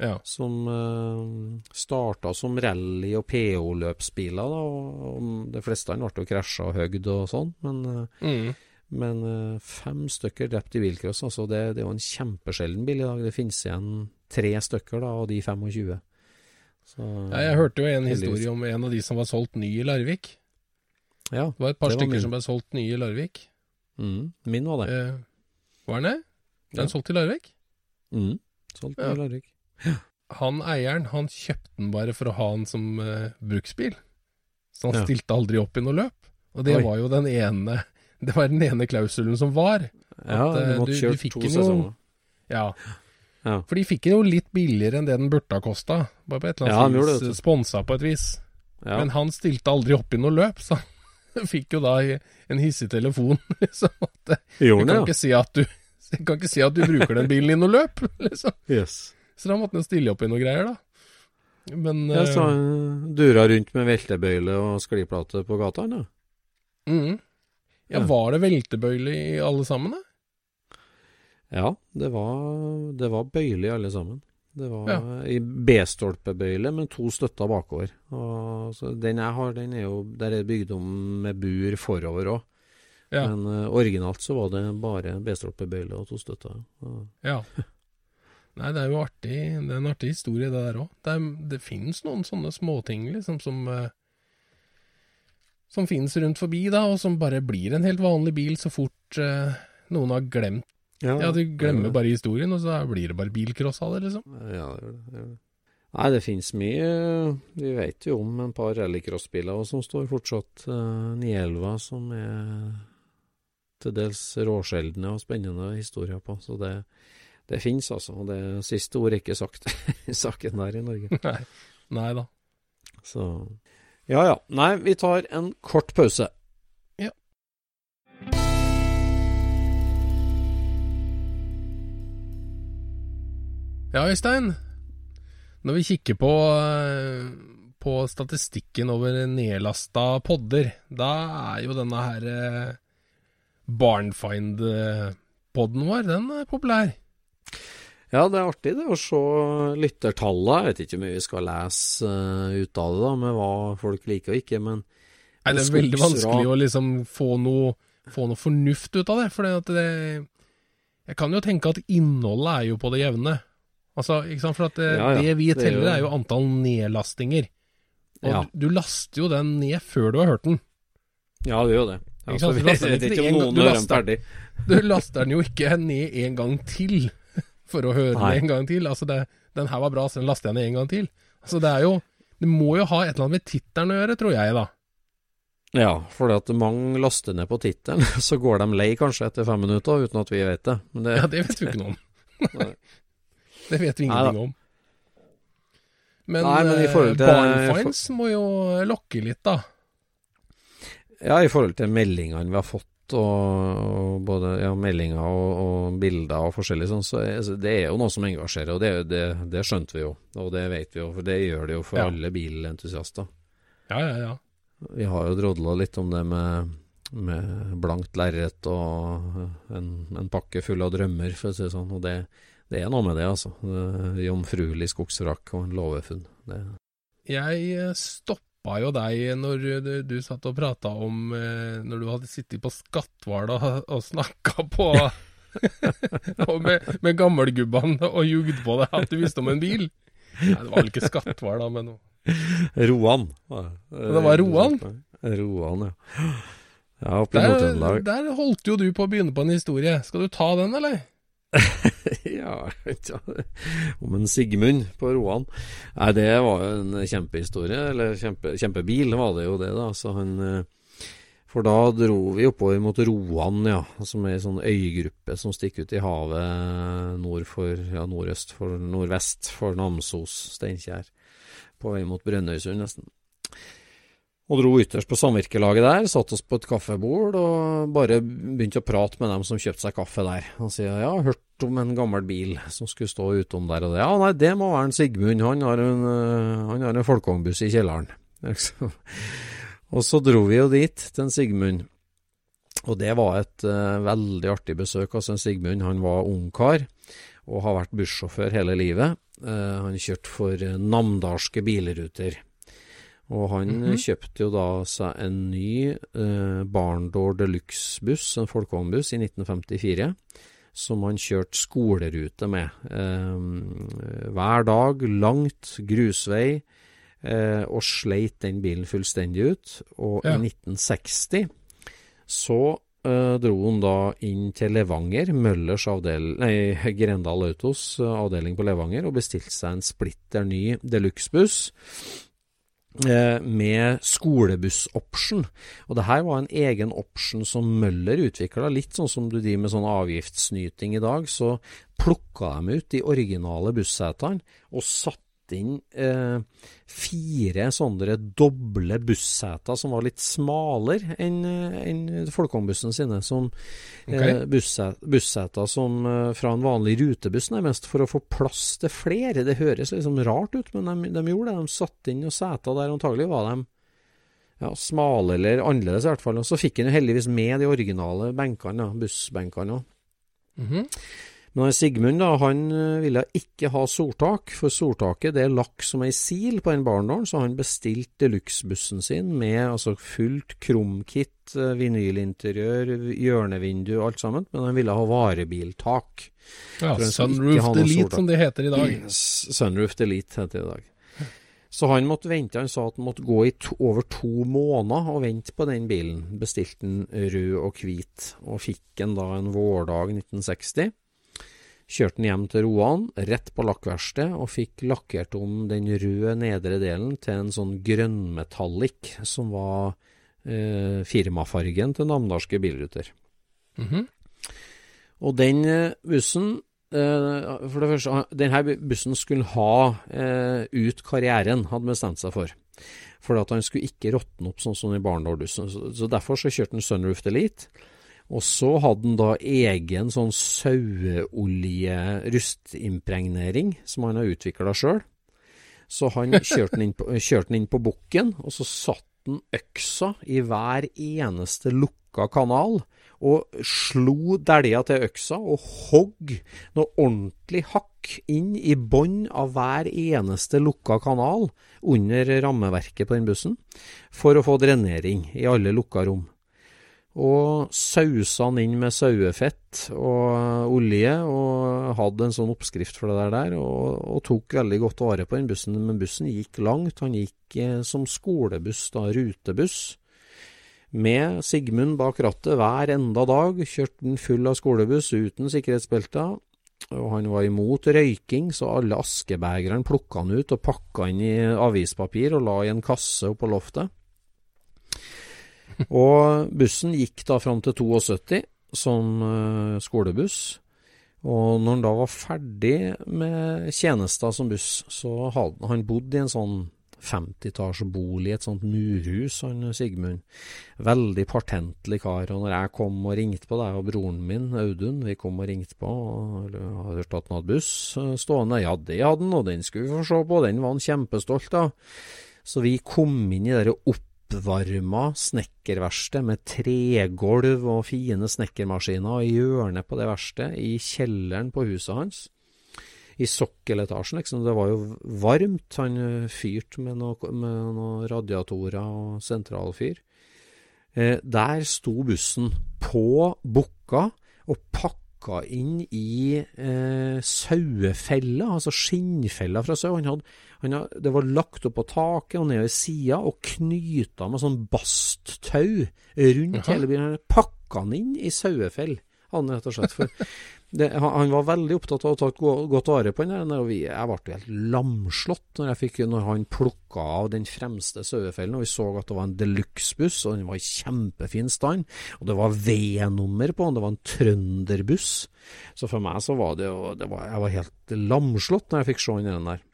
Ja. som uh, starta som rally- og PO-løpsbiler. da, og, og De fleste ble jo krasja og høgd og sånn, men, uh, Mm. men uh, fem stykker drept i bilcross, altså det, det er jo en kjempesjelden bil i dag. Det finnes igjen tre stykker da, av de 25. Så, Ja, jeg hørte jo en historie om en av de som var solgt ny i Larvik. Ja, Det var et par var stykker min. som ble solgt nye i Larvik. mm, min var det. Eh, var den det? Den Ja. solgte i Larvik? Mm, solgt Ja. i Larvik. Han eieren, han kjøpte den bare for å ha den som uh, bruksbil. Så han Ja. stilte aldri opp i noe løp. Og det Oi. var jo den ene Det var den ene klausulen som var. At, ja, du måtte du- du kjøre to sesonger. Ja. Ja. For de fikk den jo litt billigere enn det den burde ha kosta. Bare på et eller annet ja, vis. Sponsa på et vis. Ja. Men han stilte aldri opp i noe løp, så han fikk jo da en hissig telefon. Liksom, at eh, jeg, kan ikke si at du, jeg kan ikke si at du bruker den bilen i noe løp, liksom. Yes. Så da måtte han stille opp i noe greier, da. Men Ja, så eh, han dura rundt med veltebøyle og skliplate på gata, han da. mm. Ja. var det veltebøyle i alle sammen, da? Ja, det var, det var bøyelig alle sammen. Det var Ja. i B-stolpebøyle med to støtter bakover. Og, så den jeg har, den er jo Der er bygd om med bur forover òg. Ja. Men uh, originalt så var det bare B-stolpebøyle og to støtter. Og, Ja. Nei, det er jo artig. Det er en artig historie, det der òg. Det, det finnes noen sånne småting, liksom, som uh, Som finnes rundt forbi, da, og som bare blir en helt vanlig bil så fort uh, noen har glemt Ja, du glemmer bare historien, og så blir det bare bilcross av det, liksom. Ja, det gjør det. det gjør det. Nei, det finnes mye Vi vet jo om en par rallycrossbiler som står fortsatt uh, Nielva, som er til dels råsjeldne og spennende historier på. Så det, det finnes, altså. Og det siste ordet ikke sagt i saken der i Norge. Nei. Nei da. Så ja ja. Nei, vi tar en kort pause. Ja, Øystein. Når vi kikker på, eh, på statistikken over nedlasta podder, da er jo denne her eh, Barnfind-podden vår, den er populær. Ja, det er artig det å se lyttertallene. Jeg vet ikke hvor mye vi skal lese eh, ut av det, da, med hva folk liker og ikke, men Nei, det er veldig vanskelig å liksom få noe, få noe fornuft ut av det. For det, jeg kan jo tenke at innholdet er jo på det jevne. Altså, ikke sant? For at det, Ja, ja, det vi det er teller, jo- er jo antall nedlastinger. Og Ja. du, du laster jo den ned før du har hørt den. Ja, det gjør det. Ja, Ikke så vi Du laster den ikke en gang- du laster- Du laster den jo ikke ned en gang til for å høre Nei. den en gang til. Altså, det, den her var bra, så den laster jeg ned en gang til. Altså, det er jo Det må jo ha et eller annet med tittelen å gjøre, tror jeg, da. Ja, fordi at mange laster ned på tittelen, så går de lei kanskje etter fem minutter uten at vi vet det. Men det, Ja, det vet vi ikke noe om. Det vet vi ingenting om. Men, Nei, men i eh, forhold til- Barnfinds må jo lokke litt, da. Ja, i forhold til meldingene vi har fått, og, og både ja, meldinger og, og bilder og forskjellig sånn, så er, det er jo noe som engasjerer, og det, det, det skjønte vi jo. Og det vet vi jo, for det gjør det jo for Ja. alle bilentusiaster. Ja, ja, ja. Vi har jo drodla litt om det med, med blankt lerret og en, en pakke full av drømmer, for å si det sånn. Og det, det er noe med det, altså. Jomfruelig skogsvrak og en låvefunn. Jeg eh, stoppa jo deg når du, du satt og prata om eh, Når du hadde sittet på Skatthval og, og snakka på og med, med gammelgubbene og jugd på deg at du visste om en bil. Nei, det var vel ikke Skatthval, da, men Roan. Det var Roan? Roan, ja. Ja, oppe i der, Nord-Trøndelag. der holdt jo du på å begynne på en historie. Skal du ta den, eller? ja, om en Sigmund på Roan. Nei, det var jo en kjempehistorie, eller kjempe, kjempebil var det jo det, da. Så han eh, For da dro vi oppover mot Roan, ja, som er en sånn øygruppe som stikker ut i havet nord for, ja, nordøst for nordvest for Namsos, Steinkjer. På vei mot Brønnøysund, nesten. Og dro ytterst på samvirkelaget der, satt oss på et kaffebord og bare begynte å prate med dem som kjøpte seg kaffe der. Han sier ja, hørt om en gammel bil som skulle stå utom der og det. Ja, nei, det må være en Sigmund, han har en, øh, han har en folkevognbuss i kjelleren. og så dro vi jo dit, til en Sigmund. Og det var et uh, veldig artig besøk. Altså, en Sigmund han var ungkar og har vært bussjåfør hele livet. Uh, han kjørte for eh, namdalske bilruter. Og han Mhm. kjøpte jo da seg en ny eh, Barndor Deluxe-buss, en folkevognbuss, i 1954. Som han kjørte skolerute med. Eh, hver dag, langt grusvei. Eh, og sleit den bilen fullstendig ut. Og Ja. i 1960 så eh, dro han da inn til Levanger, Møllers avdeling, Nei, Grendal Autos eh, avdeling på Levanger, og bestilte seg en splitter ny deluxe-buss med skolebuss-option. Og det her var en egen option som Møller utvikla, litt sånn som du driver med sånn avgiftssnyting i dag. Så plukka de ut de originale bussetene og satte inn eh, fire sånne doble busseter som var litt smalere enn en folkevognbussen sine. Som eh, busset- busseter som eh, fra en vanlig rutebuss, nærmest, for å få plass til flere. Det høres liksom rart ut, men de, de gjorde det. De satte inn noen seter der, antagelig var de ja, smale eller annerledes i hvert fall. Og så fikk han jo heldigvis med de originale benkene, bussbenkene òg. Mhm. Men Sigmund da, han eh, ville ikke ha soltak, for soltaket det lakk som ei sil på den barndåren, så han bestilte deluxe-bussen sin med altså fullt krumkit, eh, vinylinteriør, hjørnevindu, alt sammen, men han ville ha varebiltak. Ja, Sunroof Delete, som det heter i dag. Sunroof Delete heter det i dag. Så han måtte vente, han sa at han måtte gå i to, over to måneder og vente på den bilen. Bestilte den rød og hvit, og fikk den da en vårdag 1960. Kjørte den hjem til Roan, rett på lakkverkstedet, og fikk lakkert om den røde nedre delen til en sånn grønnmetallic, som var eh, firmafargen til namdalske bilruter. Mhm. Og den eh, bussen eh, For det første, denne bussen skulle ha eh, ut karrieren, hadde bestemt seg for. For at han skulle ikke råtne opp sånn som i Barndal-bussen. Så, så derfor så kjørte han Sunroof Elite. Og så hadde han da egen sånn saueolje-rustimpregnering som han har utvikla sjøl. Så han kjørte den inn på, inn på bukken, og så satt han øksa i hver eneste lukka kanal. Og slo dælja til øksa og hogg noe ordentlig hakk inn i bånn av hver eneste lukka kanal under rammeverket på den bussen, for å få drenering i alle lukka rom og sausa han inn med sauefett og olje, og hadde en sånn oppskrift for det der, og, og tok veldig godt vare på den bussen. Men bussen gikk langt, han gikk eh, som skolebuss, da, rutebuss. Med Sigmund bak rattet hver enda dag, kjørte den full av skolebuss uten sikkerhetsbelter. Og han var imot røyking, så alle askebegerne plukka han ut og pakka inn i avispapir og la i en kasse oppå loftet. Og bussen gikk da fram til 72 som uh, skolebuss. Og når han da var ferdig med tjenester som buss, så hadde han bodd i en sånn 50-etasjebolig, et sånt murhus, han Sigmund. Veldig partentlig kar. Og når jeg kom og ringte på deg og broren min, Audun, vi kom og ringte på og hadde hørt at han hadde buss stående, ja, det hadde han, og den skulle vi få se på, den var han kjempestolt av. Så vi kom inn i det oppvarma snekkerverksted med tregulv og fine snekkermaskiner, i hjørnet på det verkstedet, i kjelleren på huset hans i sokkeletasjen, liksom. Det var jo varmt. Han eh, fyrte med noen noe radiatorer og sentralfyr. Eh, der sto bussen på Bukka og pakka inn i eh, sauefella, altså skinnfella fra sau. Han hadde, han hadde, det var lagt opp på taket og ned ved sida og knyta med sånn basttau rundt Aha. hele bilen. Pakka han inn i sauefell, han rett og slett. For det, han var veldig opptatt av å ta godt vare på den. Og vi, jeg ble helt lamslått når, fikk, når han plukka av den fremste sauefellen. Og vi så at det var en deluxe-buss, og den var i kjempefin stand. Og det var V-nummer på den, det var en trønderbuss. Så for meg så var det, det var, Jeg var helt lamslått når jeg fikk se den der.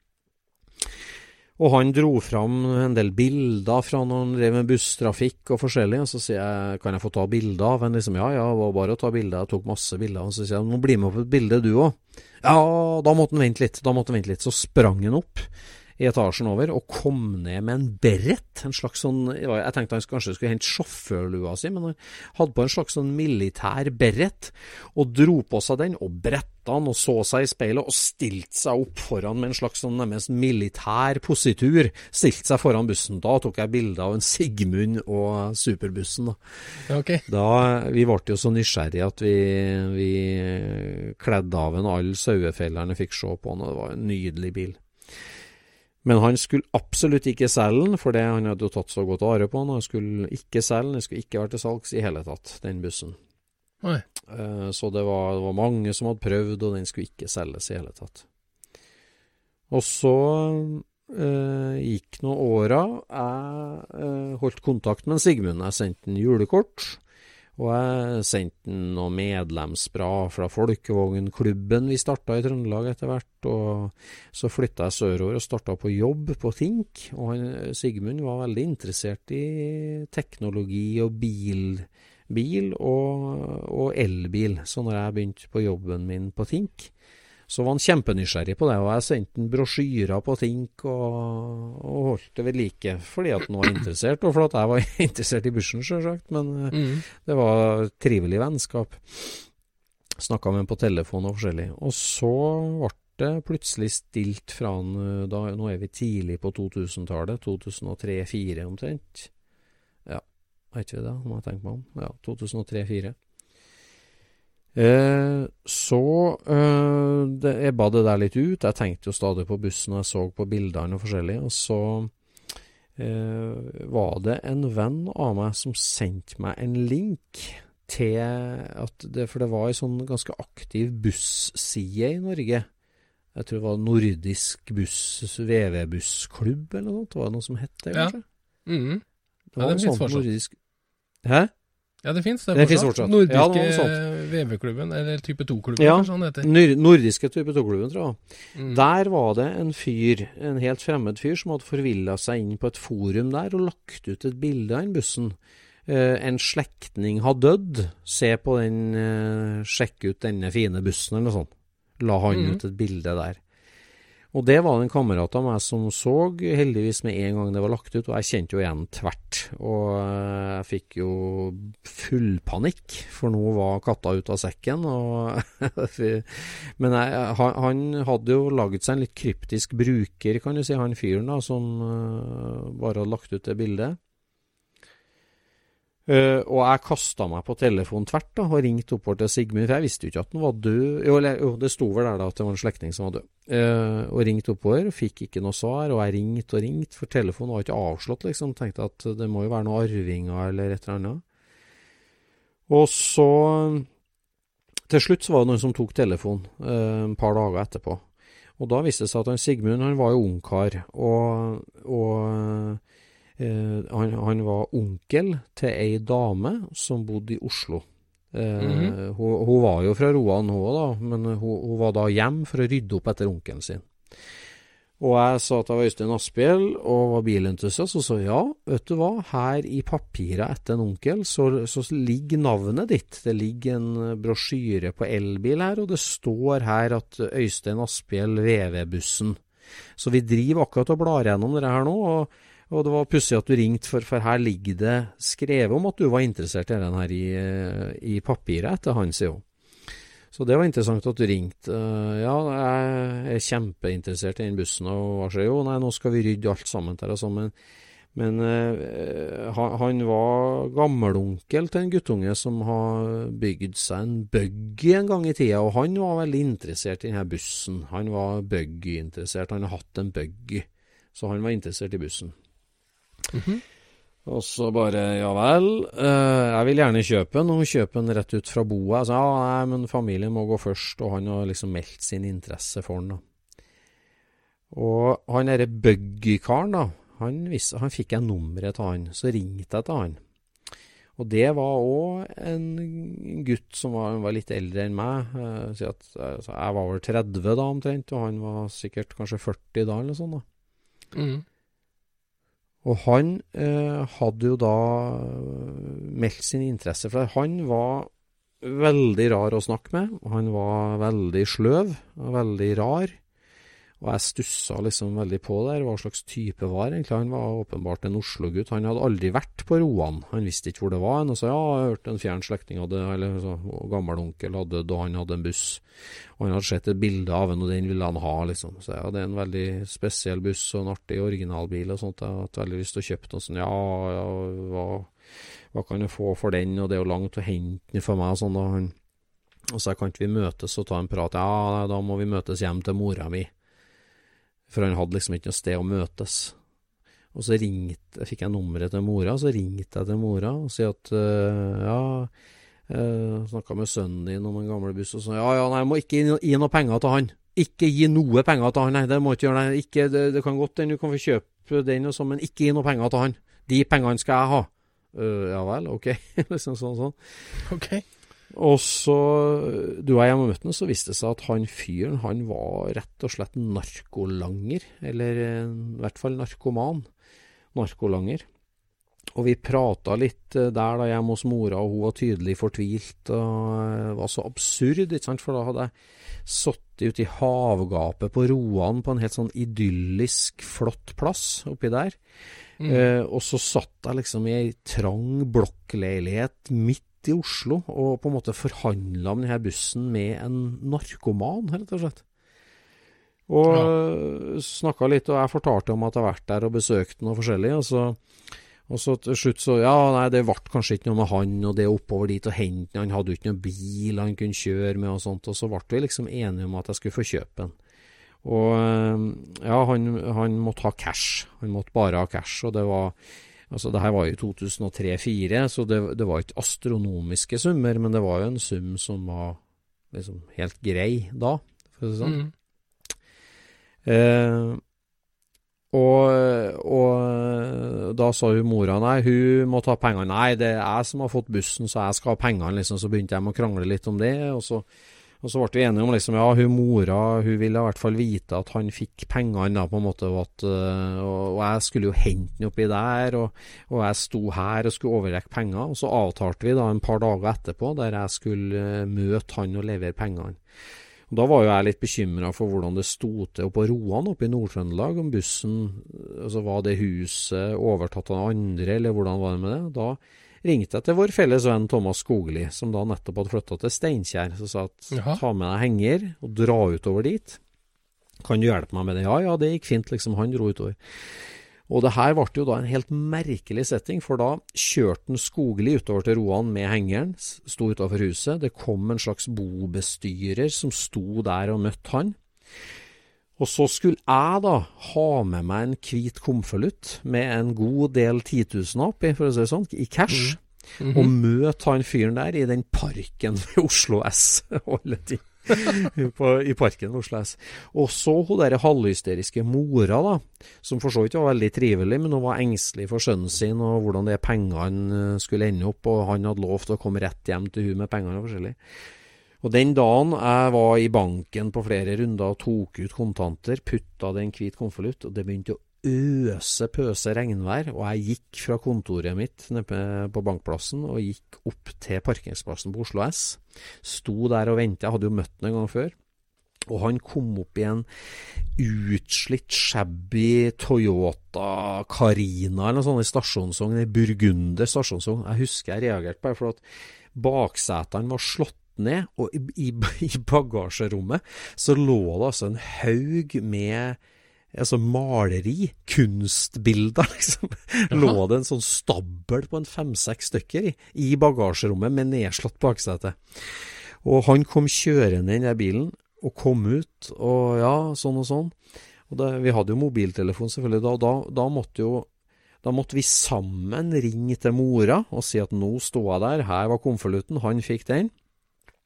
Og han dro fram en del bilder fra når han drev med busstrafikk og forskjellig. Og så sier jeg kan jeg få ta bilder av han? Liksom, ja ja, det var bare å ta bilder. Jeg tok masse bilder. Og så sier jeg nå bli med på et bilde du òg. Ja, da måtte han vente litt. Da måtte han vente litt. Så sprang han opp i etasjen over og kom ned med en beret. En slags sånn Jeg tenkte han kanskje skulle hente sjåførlua si, men han hadde på en slags sånn militær beret. Og dro på seg den, og bretta han og så seg i speilet, og stilte seg opp foran med en slags sånn nærmest militær positur. Stilte seg foran bussen. Da tok jeg bilde av en Sigmund og superbussen. Da, okay. da Vi ble jo så nysgjerrige at vi, vi kledde av en alle sauefellerne fikk se på han, og det var en nydelig bil. Men han skulle absolutt ikke selge den, for det han hadde jo tatt så godt vare på den. Han skulle ikke selge den, den skulle ikke vært til salgs i hele tatt, den bussen. Uh, så det var, det var, mange som hadde prøvd, og den skulle ikke selges i hele tatt. Og så uh, gikk nå åra. Jeg uh, holdt kontakt med Sigmund. Jeg sendte en julekort. Og jeg sendte noe medlemsbra fra folkevognklubben vi starta i Trøndelag etter hvert. Og så flytta jeg sørover og starta på jobb på Tink. Og han, Sigmund var veldig interessert i teknologi og bil, bil og, og elbil. Så når jeg begynte på jobben min på Tink, så var han kjempenysgjerrig på det, og jeg sendte han brosjyrer på Tink og, og, holdt det ved like fordi at han var interessert, og fordi jeg var interessert i bussen, sjølsagt. Men eh, mm. det var trivelig vennskap. Snakka med ham på telefon og forskjellig. Og så ble det plutselig stilt fra han eh, da, Nå er vi tidlig på 2000-tallet, 2003-2004 omtrent. Ja, er ikke vi det, må jeg tenke meg om. Ja, 2003-2004. Eh, så eh, det, jeg ba det der litt ut. Jeg tenkte jo stadig på bussen, og jeg så på bildene og forskjellig. Og så eh, var det en venn av meg som sendte meg en link til at det, For det var ei sånn ganske aktiv busside i Norge. Jeg tror det var Nordisk buss, VV-bussklubb eller noe sånt. Var det noe som het det, kanskje? Ja. Mm. Det var ja, det en sånn Nordisk... Hæ? Ja, det fins det, det fortsatt. fortsatt. Nordiske ja, VV-klubben, eller Type 2-klubben, ja, sånn heter heter. Nordiske Type 2-klubben, tror jeg. Mm. Der var det en fyr, en helt fremmed fyr, som hadde forvilla seg inn på et forum der og lagt ut et bilde av den bussen. Uh, en slektning har dødd, se på den, uh, sjekk ut denne fine bussen, eller noe sånt. La han mm. ut et bilde der. Og det var det en kamerat av meg som så, heldigvis med en gang det var lagt ut, og jeg kjente jo igjen tvert. Og eh, jeg fikk jo full panikk, for nå var katta ute av sekken. Men jeg, han, hadde jo laget seg en litt kryptisk bruker, kan du si, han fyren da, som eh, bare hadde lagt ut det bildet. Uh, og jeg kasta meg på telefonen tvert da, og ringte oppover til Sigmund, for jeg visste jo ikke at han var død. Jo, jo det sto vel der da at det var en slektning som var død. Uh, og ringte oppover, fikk ikke noe svar. Og jeg ringte og ringte, for telefonen var ikke avslått, liksom. Tenkte at det må jo være noen arvinger eller et eller annet. Og så til slutt så var det noen som tok telefonen uh, et par dager etterpå. Og da viste det seg at han Sigmund han var jo ungkar, og, og eh, han, han, var onkel til ei dame som bodde i Oslo. Eh, mm -hmm. hun, hun, var jo fra Roan, hun òg, men hun, hun, var da hjem for å rydde opp etter onkelen sin. Og jeg sa at jeg var Øystein Asphjell og var bilentusiast, og så ja, vet du hva, her i papiret etter en onkel så, så, ligger navnet ditt. Det ligger en brosjyre på elbil her, og det står her at Øystein Asphjell VV-bussen. Så vi driver akkurat og blar gjennom det her nå, og, og det var pussig at du ringte, for, for, her ligger det skrevet om at du var interessert i den her i, i papiret etter han, sier hun. Så det var interessant at du ringte. Uh, ja, jeg er kjempeinteressert i den bussen. Og hva skjer? Jo, nei, nå skal vi rydde alt sammen der og sånn. Men, uh, han, var gammelonkel til en guttunge som har bygd seg en buggy en gang i tida, og han var veldig interessert i denne bussen. Han var buggy-interessert. Han har hatt en buggy, så han var interessert i bussen. Mm -hmm. Og så bare ja vel, eh, jeg vil gjerne kjøpe den, og kjøpe den rett ut fra. Jeg sa ja, nei, men familien må gå først, og han har liksom meldt sin interesse for den. da. Og han derre Buggy-karen, da, han, visste, han fikk jeg nummeret til han, så ringte jeg til han. Og det var òg en gutt som var, var, litt eldre enn meg. Jeg, at, altså, jeg var vel 30 da omtrent, og han var sikkert kanskje 40 da, eller sånt. da. Mm. Og han eh, hadde jo da eh, meldt sin interesse for det. Han var veldig rar å snakke med. Han var veldig sløv og veldig rar. Og jeg stussa liksom veldig på der, hva slags type var egentlig. Han var åpenbart en Oslo-gutt. Han hadde aldri vært på Roan. Han visste ikke hvor det var. Og sa ja, jeg hørte en fjern slektning hadde, eller så, gammelonkel hadde da han hadde en buss. Og han hadde sett et bilde av den, og den ville han ha, liksom. Så ja, det er en veldig spesiell buss og en artig originalbil og sånt. Jeg hadde veldig lyst til å kjøpe den. Sånn, ja, ja hva, hva, kan jeg få for den, og det er jo langt å hente den for meg og sånn. Og, han, og så kan ikke vi møtes og ta en prat? Ja, da må vi møtes hjem til mora mi. For han hadde liksom ikke noe sted å møtes. Og så ringte, fikk jeg nummeret til mora, så ringte jeg til mora og sier at uh, ja uh, eh, Snakka med sønnen din om en gammel buss, og sa ja, ja, nei, jeg må ikke gi, gi noe penger til han. Ikke gi noe penger til han, nei, det må ikke gjøre det. Ikke, det, det kan godt hende du kan få kjøpe den og sånn, men ikke gi noe penger til han. De pengene skal jeg ha. Uh, ja vel, ok. liksom sånn sånn. Ok. Og så, du og jeg møtte ham, så viste det seg at han fyren, han var rett og slett narkolanger. Eller eh, i hvert fall narkoman. Narkolanger. Og vi prata litt eh, der da hjemme hos mora, og hun var tydelig fortvilt. Og det eh, var så absurd, ikke sant, for da hadde jeg sittet ute i havgapet på Roan på en helt sånn idyllisk, flott plass oppi der. Mm. Eh, og så satt jeg liksom i ei trang blokkleilighet midt i Oslo og på en måte forhandla om denne bussen med en narkoman, rett og slett. Og ja. snakka litt, og jeg fortalte om at jeg har vært der og besøkt noe forskjellig. Og så, og så til slutt så Ja, nei, det ble kanskje ikke noe med han, og det oppover dit og hente Han hadde jo ikke noen bil han kunne kjøre med og sånt. Og så ble vi liksom enige om at jeg skulle få kjøpe den. Og ja, han, han måtte ha cash. Han måtte bare ha cash, og det var Altså, det her var jo 2003-2004, så det, det, var ikke astronomiske summer, men det var jo en sum som var liksom helt grei da, for å si det sånn. Mm. Eh, og, og, da sa hun mora nei, hun må ta pengene. Nei, det er jeg som har fått bussen, så jeg skal ha pengene, liksom. Så begynte jeg med å krangle litt om det, og så og så ble vi enige om liksom, ja, hun mora hun ville i hvert fall vite at han fikk pengene, på en måte, og, at, eh, og, og jeg skulle jo hente den oppi der, og, og, jeg sto her og skulle overrekke penger. Og så avtalte vi da en par dager etterpå der jeg skulle eh, møte han og levere pengene. Og Da var jo jeg litt bekymra for hvordan det sto til på Roan oppe i Nord-Trøndelag, om bussen altså Var det huset overtatt av andre, eller hvordan var det med det? Da ringte jeg til vår felles venn Thomas Skogli, som da nettopp hadde flytta til Steinkjer. Så sa at Jaha. ta med deg henger og dra utover dit. Kan du hjelpe meg med det? Ja, ja, det gikk fint, liksom. Han dro utover. Og det her ble jo da en helt merkelig setting, for da kjørte han Skogli utover til Roan med hengeren, sto utafor huset. Det kom en slags bobestyrer som sto der og møtte han. Og så skulle jeg da ha med meg en hvit konvolutt med en god del titusener oppi, for å si det sånn, i cash. Mm. Og møte han fyren der i den parken ved Oslo S alle ting. I parken ved Oslo S. Og så hun derre halvhysteriske mora, da, som for så vidt var veldig trivelig, men hun var engstelig for sønnen sin og hvordan det pengene skulle ende opp, og han hadde lovt å komme rett hjem til hun med pengene og forskjellig. Og den dagen jeg var i banken på flere runder og tok ut kontanter, putta det i en hvit konvolutt, og det begynte å øse pøse regnvær, og jeg gikk fra kontoret mitt nede på bankplassen og gikk opp til parkeringsplassen på Oslo S. Sto der og venta, jeg hadde jo møtt ham en gang før. Og han kom opp i en utslitt, shabby Toyota Carina eller noe sånt i stasjonsvogn, en burgunder stasjonsvogn. Jeg husker jeg reagerte på det, for at baksetene var slått ned, og i, i, bagasjerommet så lå det altså en haug med altså maleri, kunstbilder, liksom. Lå det en sånn stabel på en fem-seks stykker i, i bagasjerommet med nedslått baksete. Og han kom kjørende inn i bilen, og kom ut, og ja, sånn og sånn. Og det, vi hadde jo mobiltelefon, selvfølgelig, da, da, da måtte jo da måtte vi sammen ringe til mora og si at nå sto jeg der, her var konvolutten, han fikk den.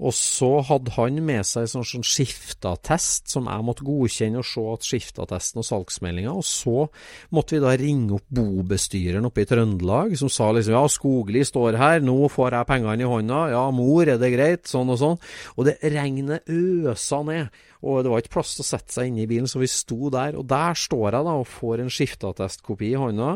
Og så hadde han med seg sånn, sånn skifteattest som jeg måtte godkjenne og se at skifteattesten og salgsmeldinga. Og så måtte vi da ringe opp bobestyreren oppe i Trøndelag, som sa liksom ja, Skogli står her, nå får jeg pengene i hånda, ja, mor, er det greit, sånn og sånn. Og det regnet øsa ned. Og det var ikke plass til å sette seg inne i bilen, så vi sto der. Og der står jeg da og får en skifteattestkopi i hånda.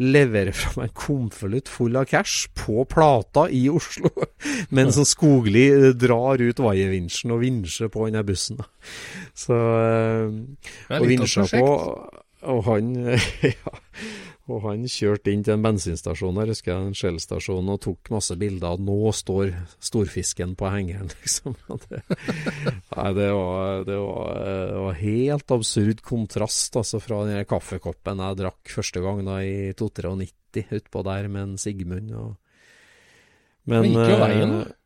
Leverer fra meg en konvolutt full av cash på Plata i Oslo. Mens sånn Skogli eh, drar ut vaiervinsjen og vinsjer på denne bussen. Så er Og vinsja på. Og han ja, og han kjørte inn til en bensinstasjon her, husker jeg, en Shell-stasjon, og tok masse bilder. av 'Nå står storfisken på hengeren', liksom. Det, nei, det var, det, var, det var helt absurd kontrast altså, fra den kaffekoppen jeg drakk første gang da i 92 utpå der med en Sigmund. Og, men, men gikk jo veien, da.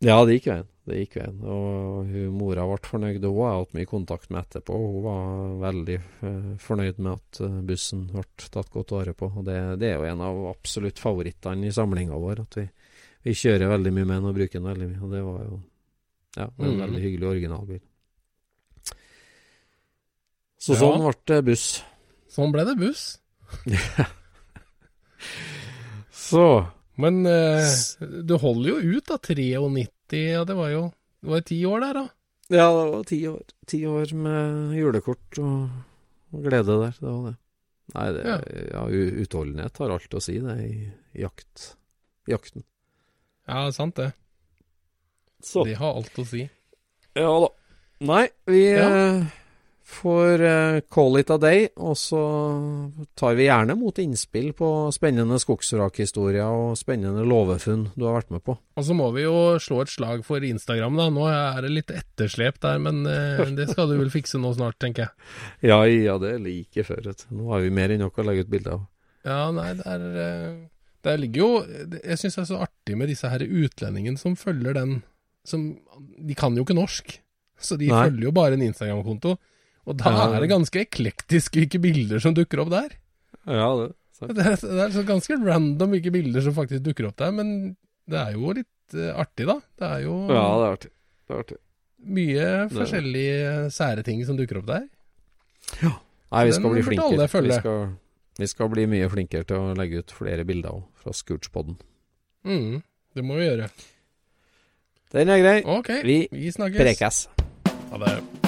Ja, det gikk veien. Det gikk veien. Og hun, mora ble fornøyd, og hun har hatt mye kontakt med etterpå. Hun var veldig eh, fornøyd med at eh, bussen ble tatt godt vare på. Og det, det er jo en av absolutt favorittene i samlinga vår. At vi, vi kjører veldig mye med den og bruker den veldig mye. Og det var jo ja, en Mm. veldig hyggelig originalbil. Så Ja. sånn ble det buss. Sånn ble det buss. Så Men eh, du holder jo ut, da. 93, ja det var jo Det var ti år der, da. Ja, det var ti år, ti år med julekort og, og glede der. Det var det. Nei, det, Ja. ja. utholdenhet har alt å si, det, i, jakt. jakten. Ja, sant det. Så. Det har alt å si. Ja da. Nei, vi Ja. eh, får eh, call it a day, og så tar vi gjerne mot innspill på spennende skogsvrakhistorier og spennende låvefunn du har vært med på. Og så må vi jo slå et slag for Instagram, da. Nå er det litt etterslep der, men eh, det skal du vel fikse nå snart, tenker jeg. Ja, ja, det er like før. Nå har vi mer enn nok å legge ut bilder av. Ja, nei, det er eh, Der ligger jo Jeg syns det er så artig med disse her utlendingene som følger den som De kan jo ikke norsk, så de Nei. følger jo bare en Instagram-konto. Og da Ja. er det ganske eklektisk hvilke bilder som dukker opp der. Ja, det. Det er, det er så ganske random hvilke bilder som faktisk dukker opp der, men det er jo litt eh, artig, da. Det er jo Ja, det er artig. Det er artig. mye forskjellige sære ting som dukker opp der. Nei, vi Den skal bli flinkere. Vi skal, vi skal bli mye flinkere til å legge ut flere bilder også, fra Scootspoden. Mm, det må vi gjøre. Den er grei. Okay, Vi vi snakkes. Ha det.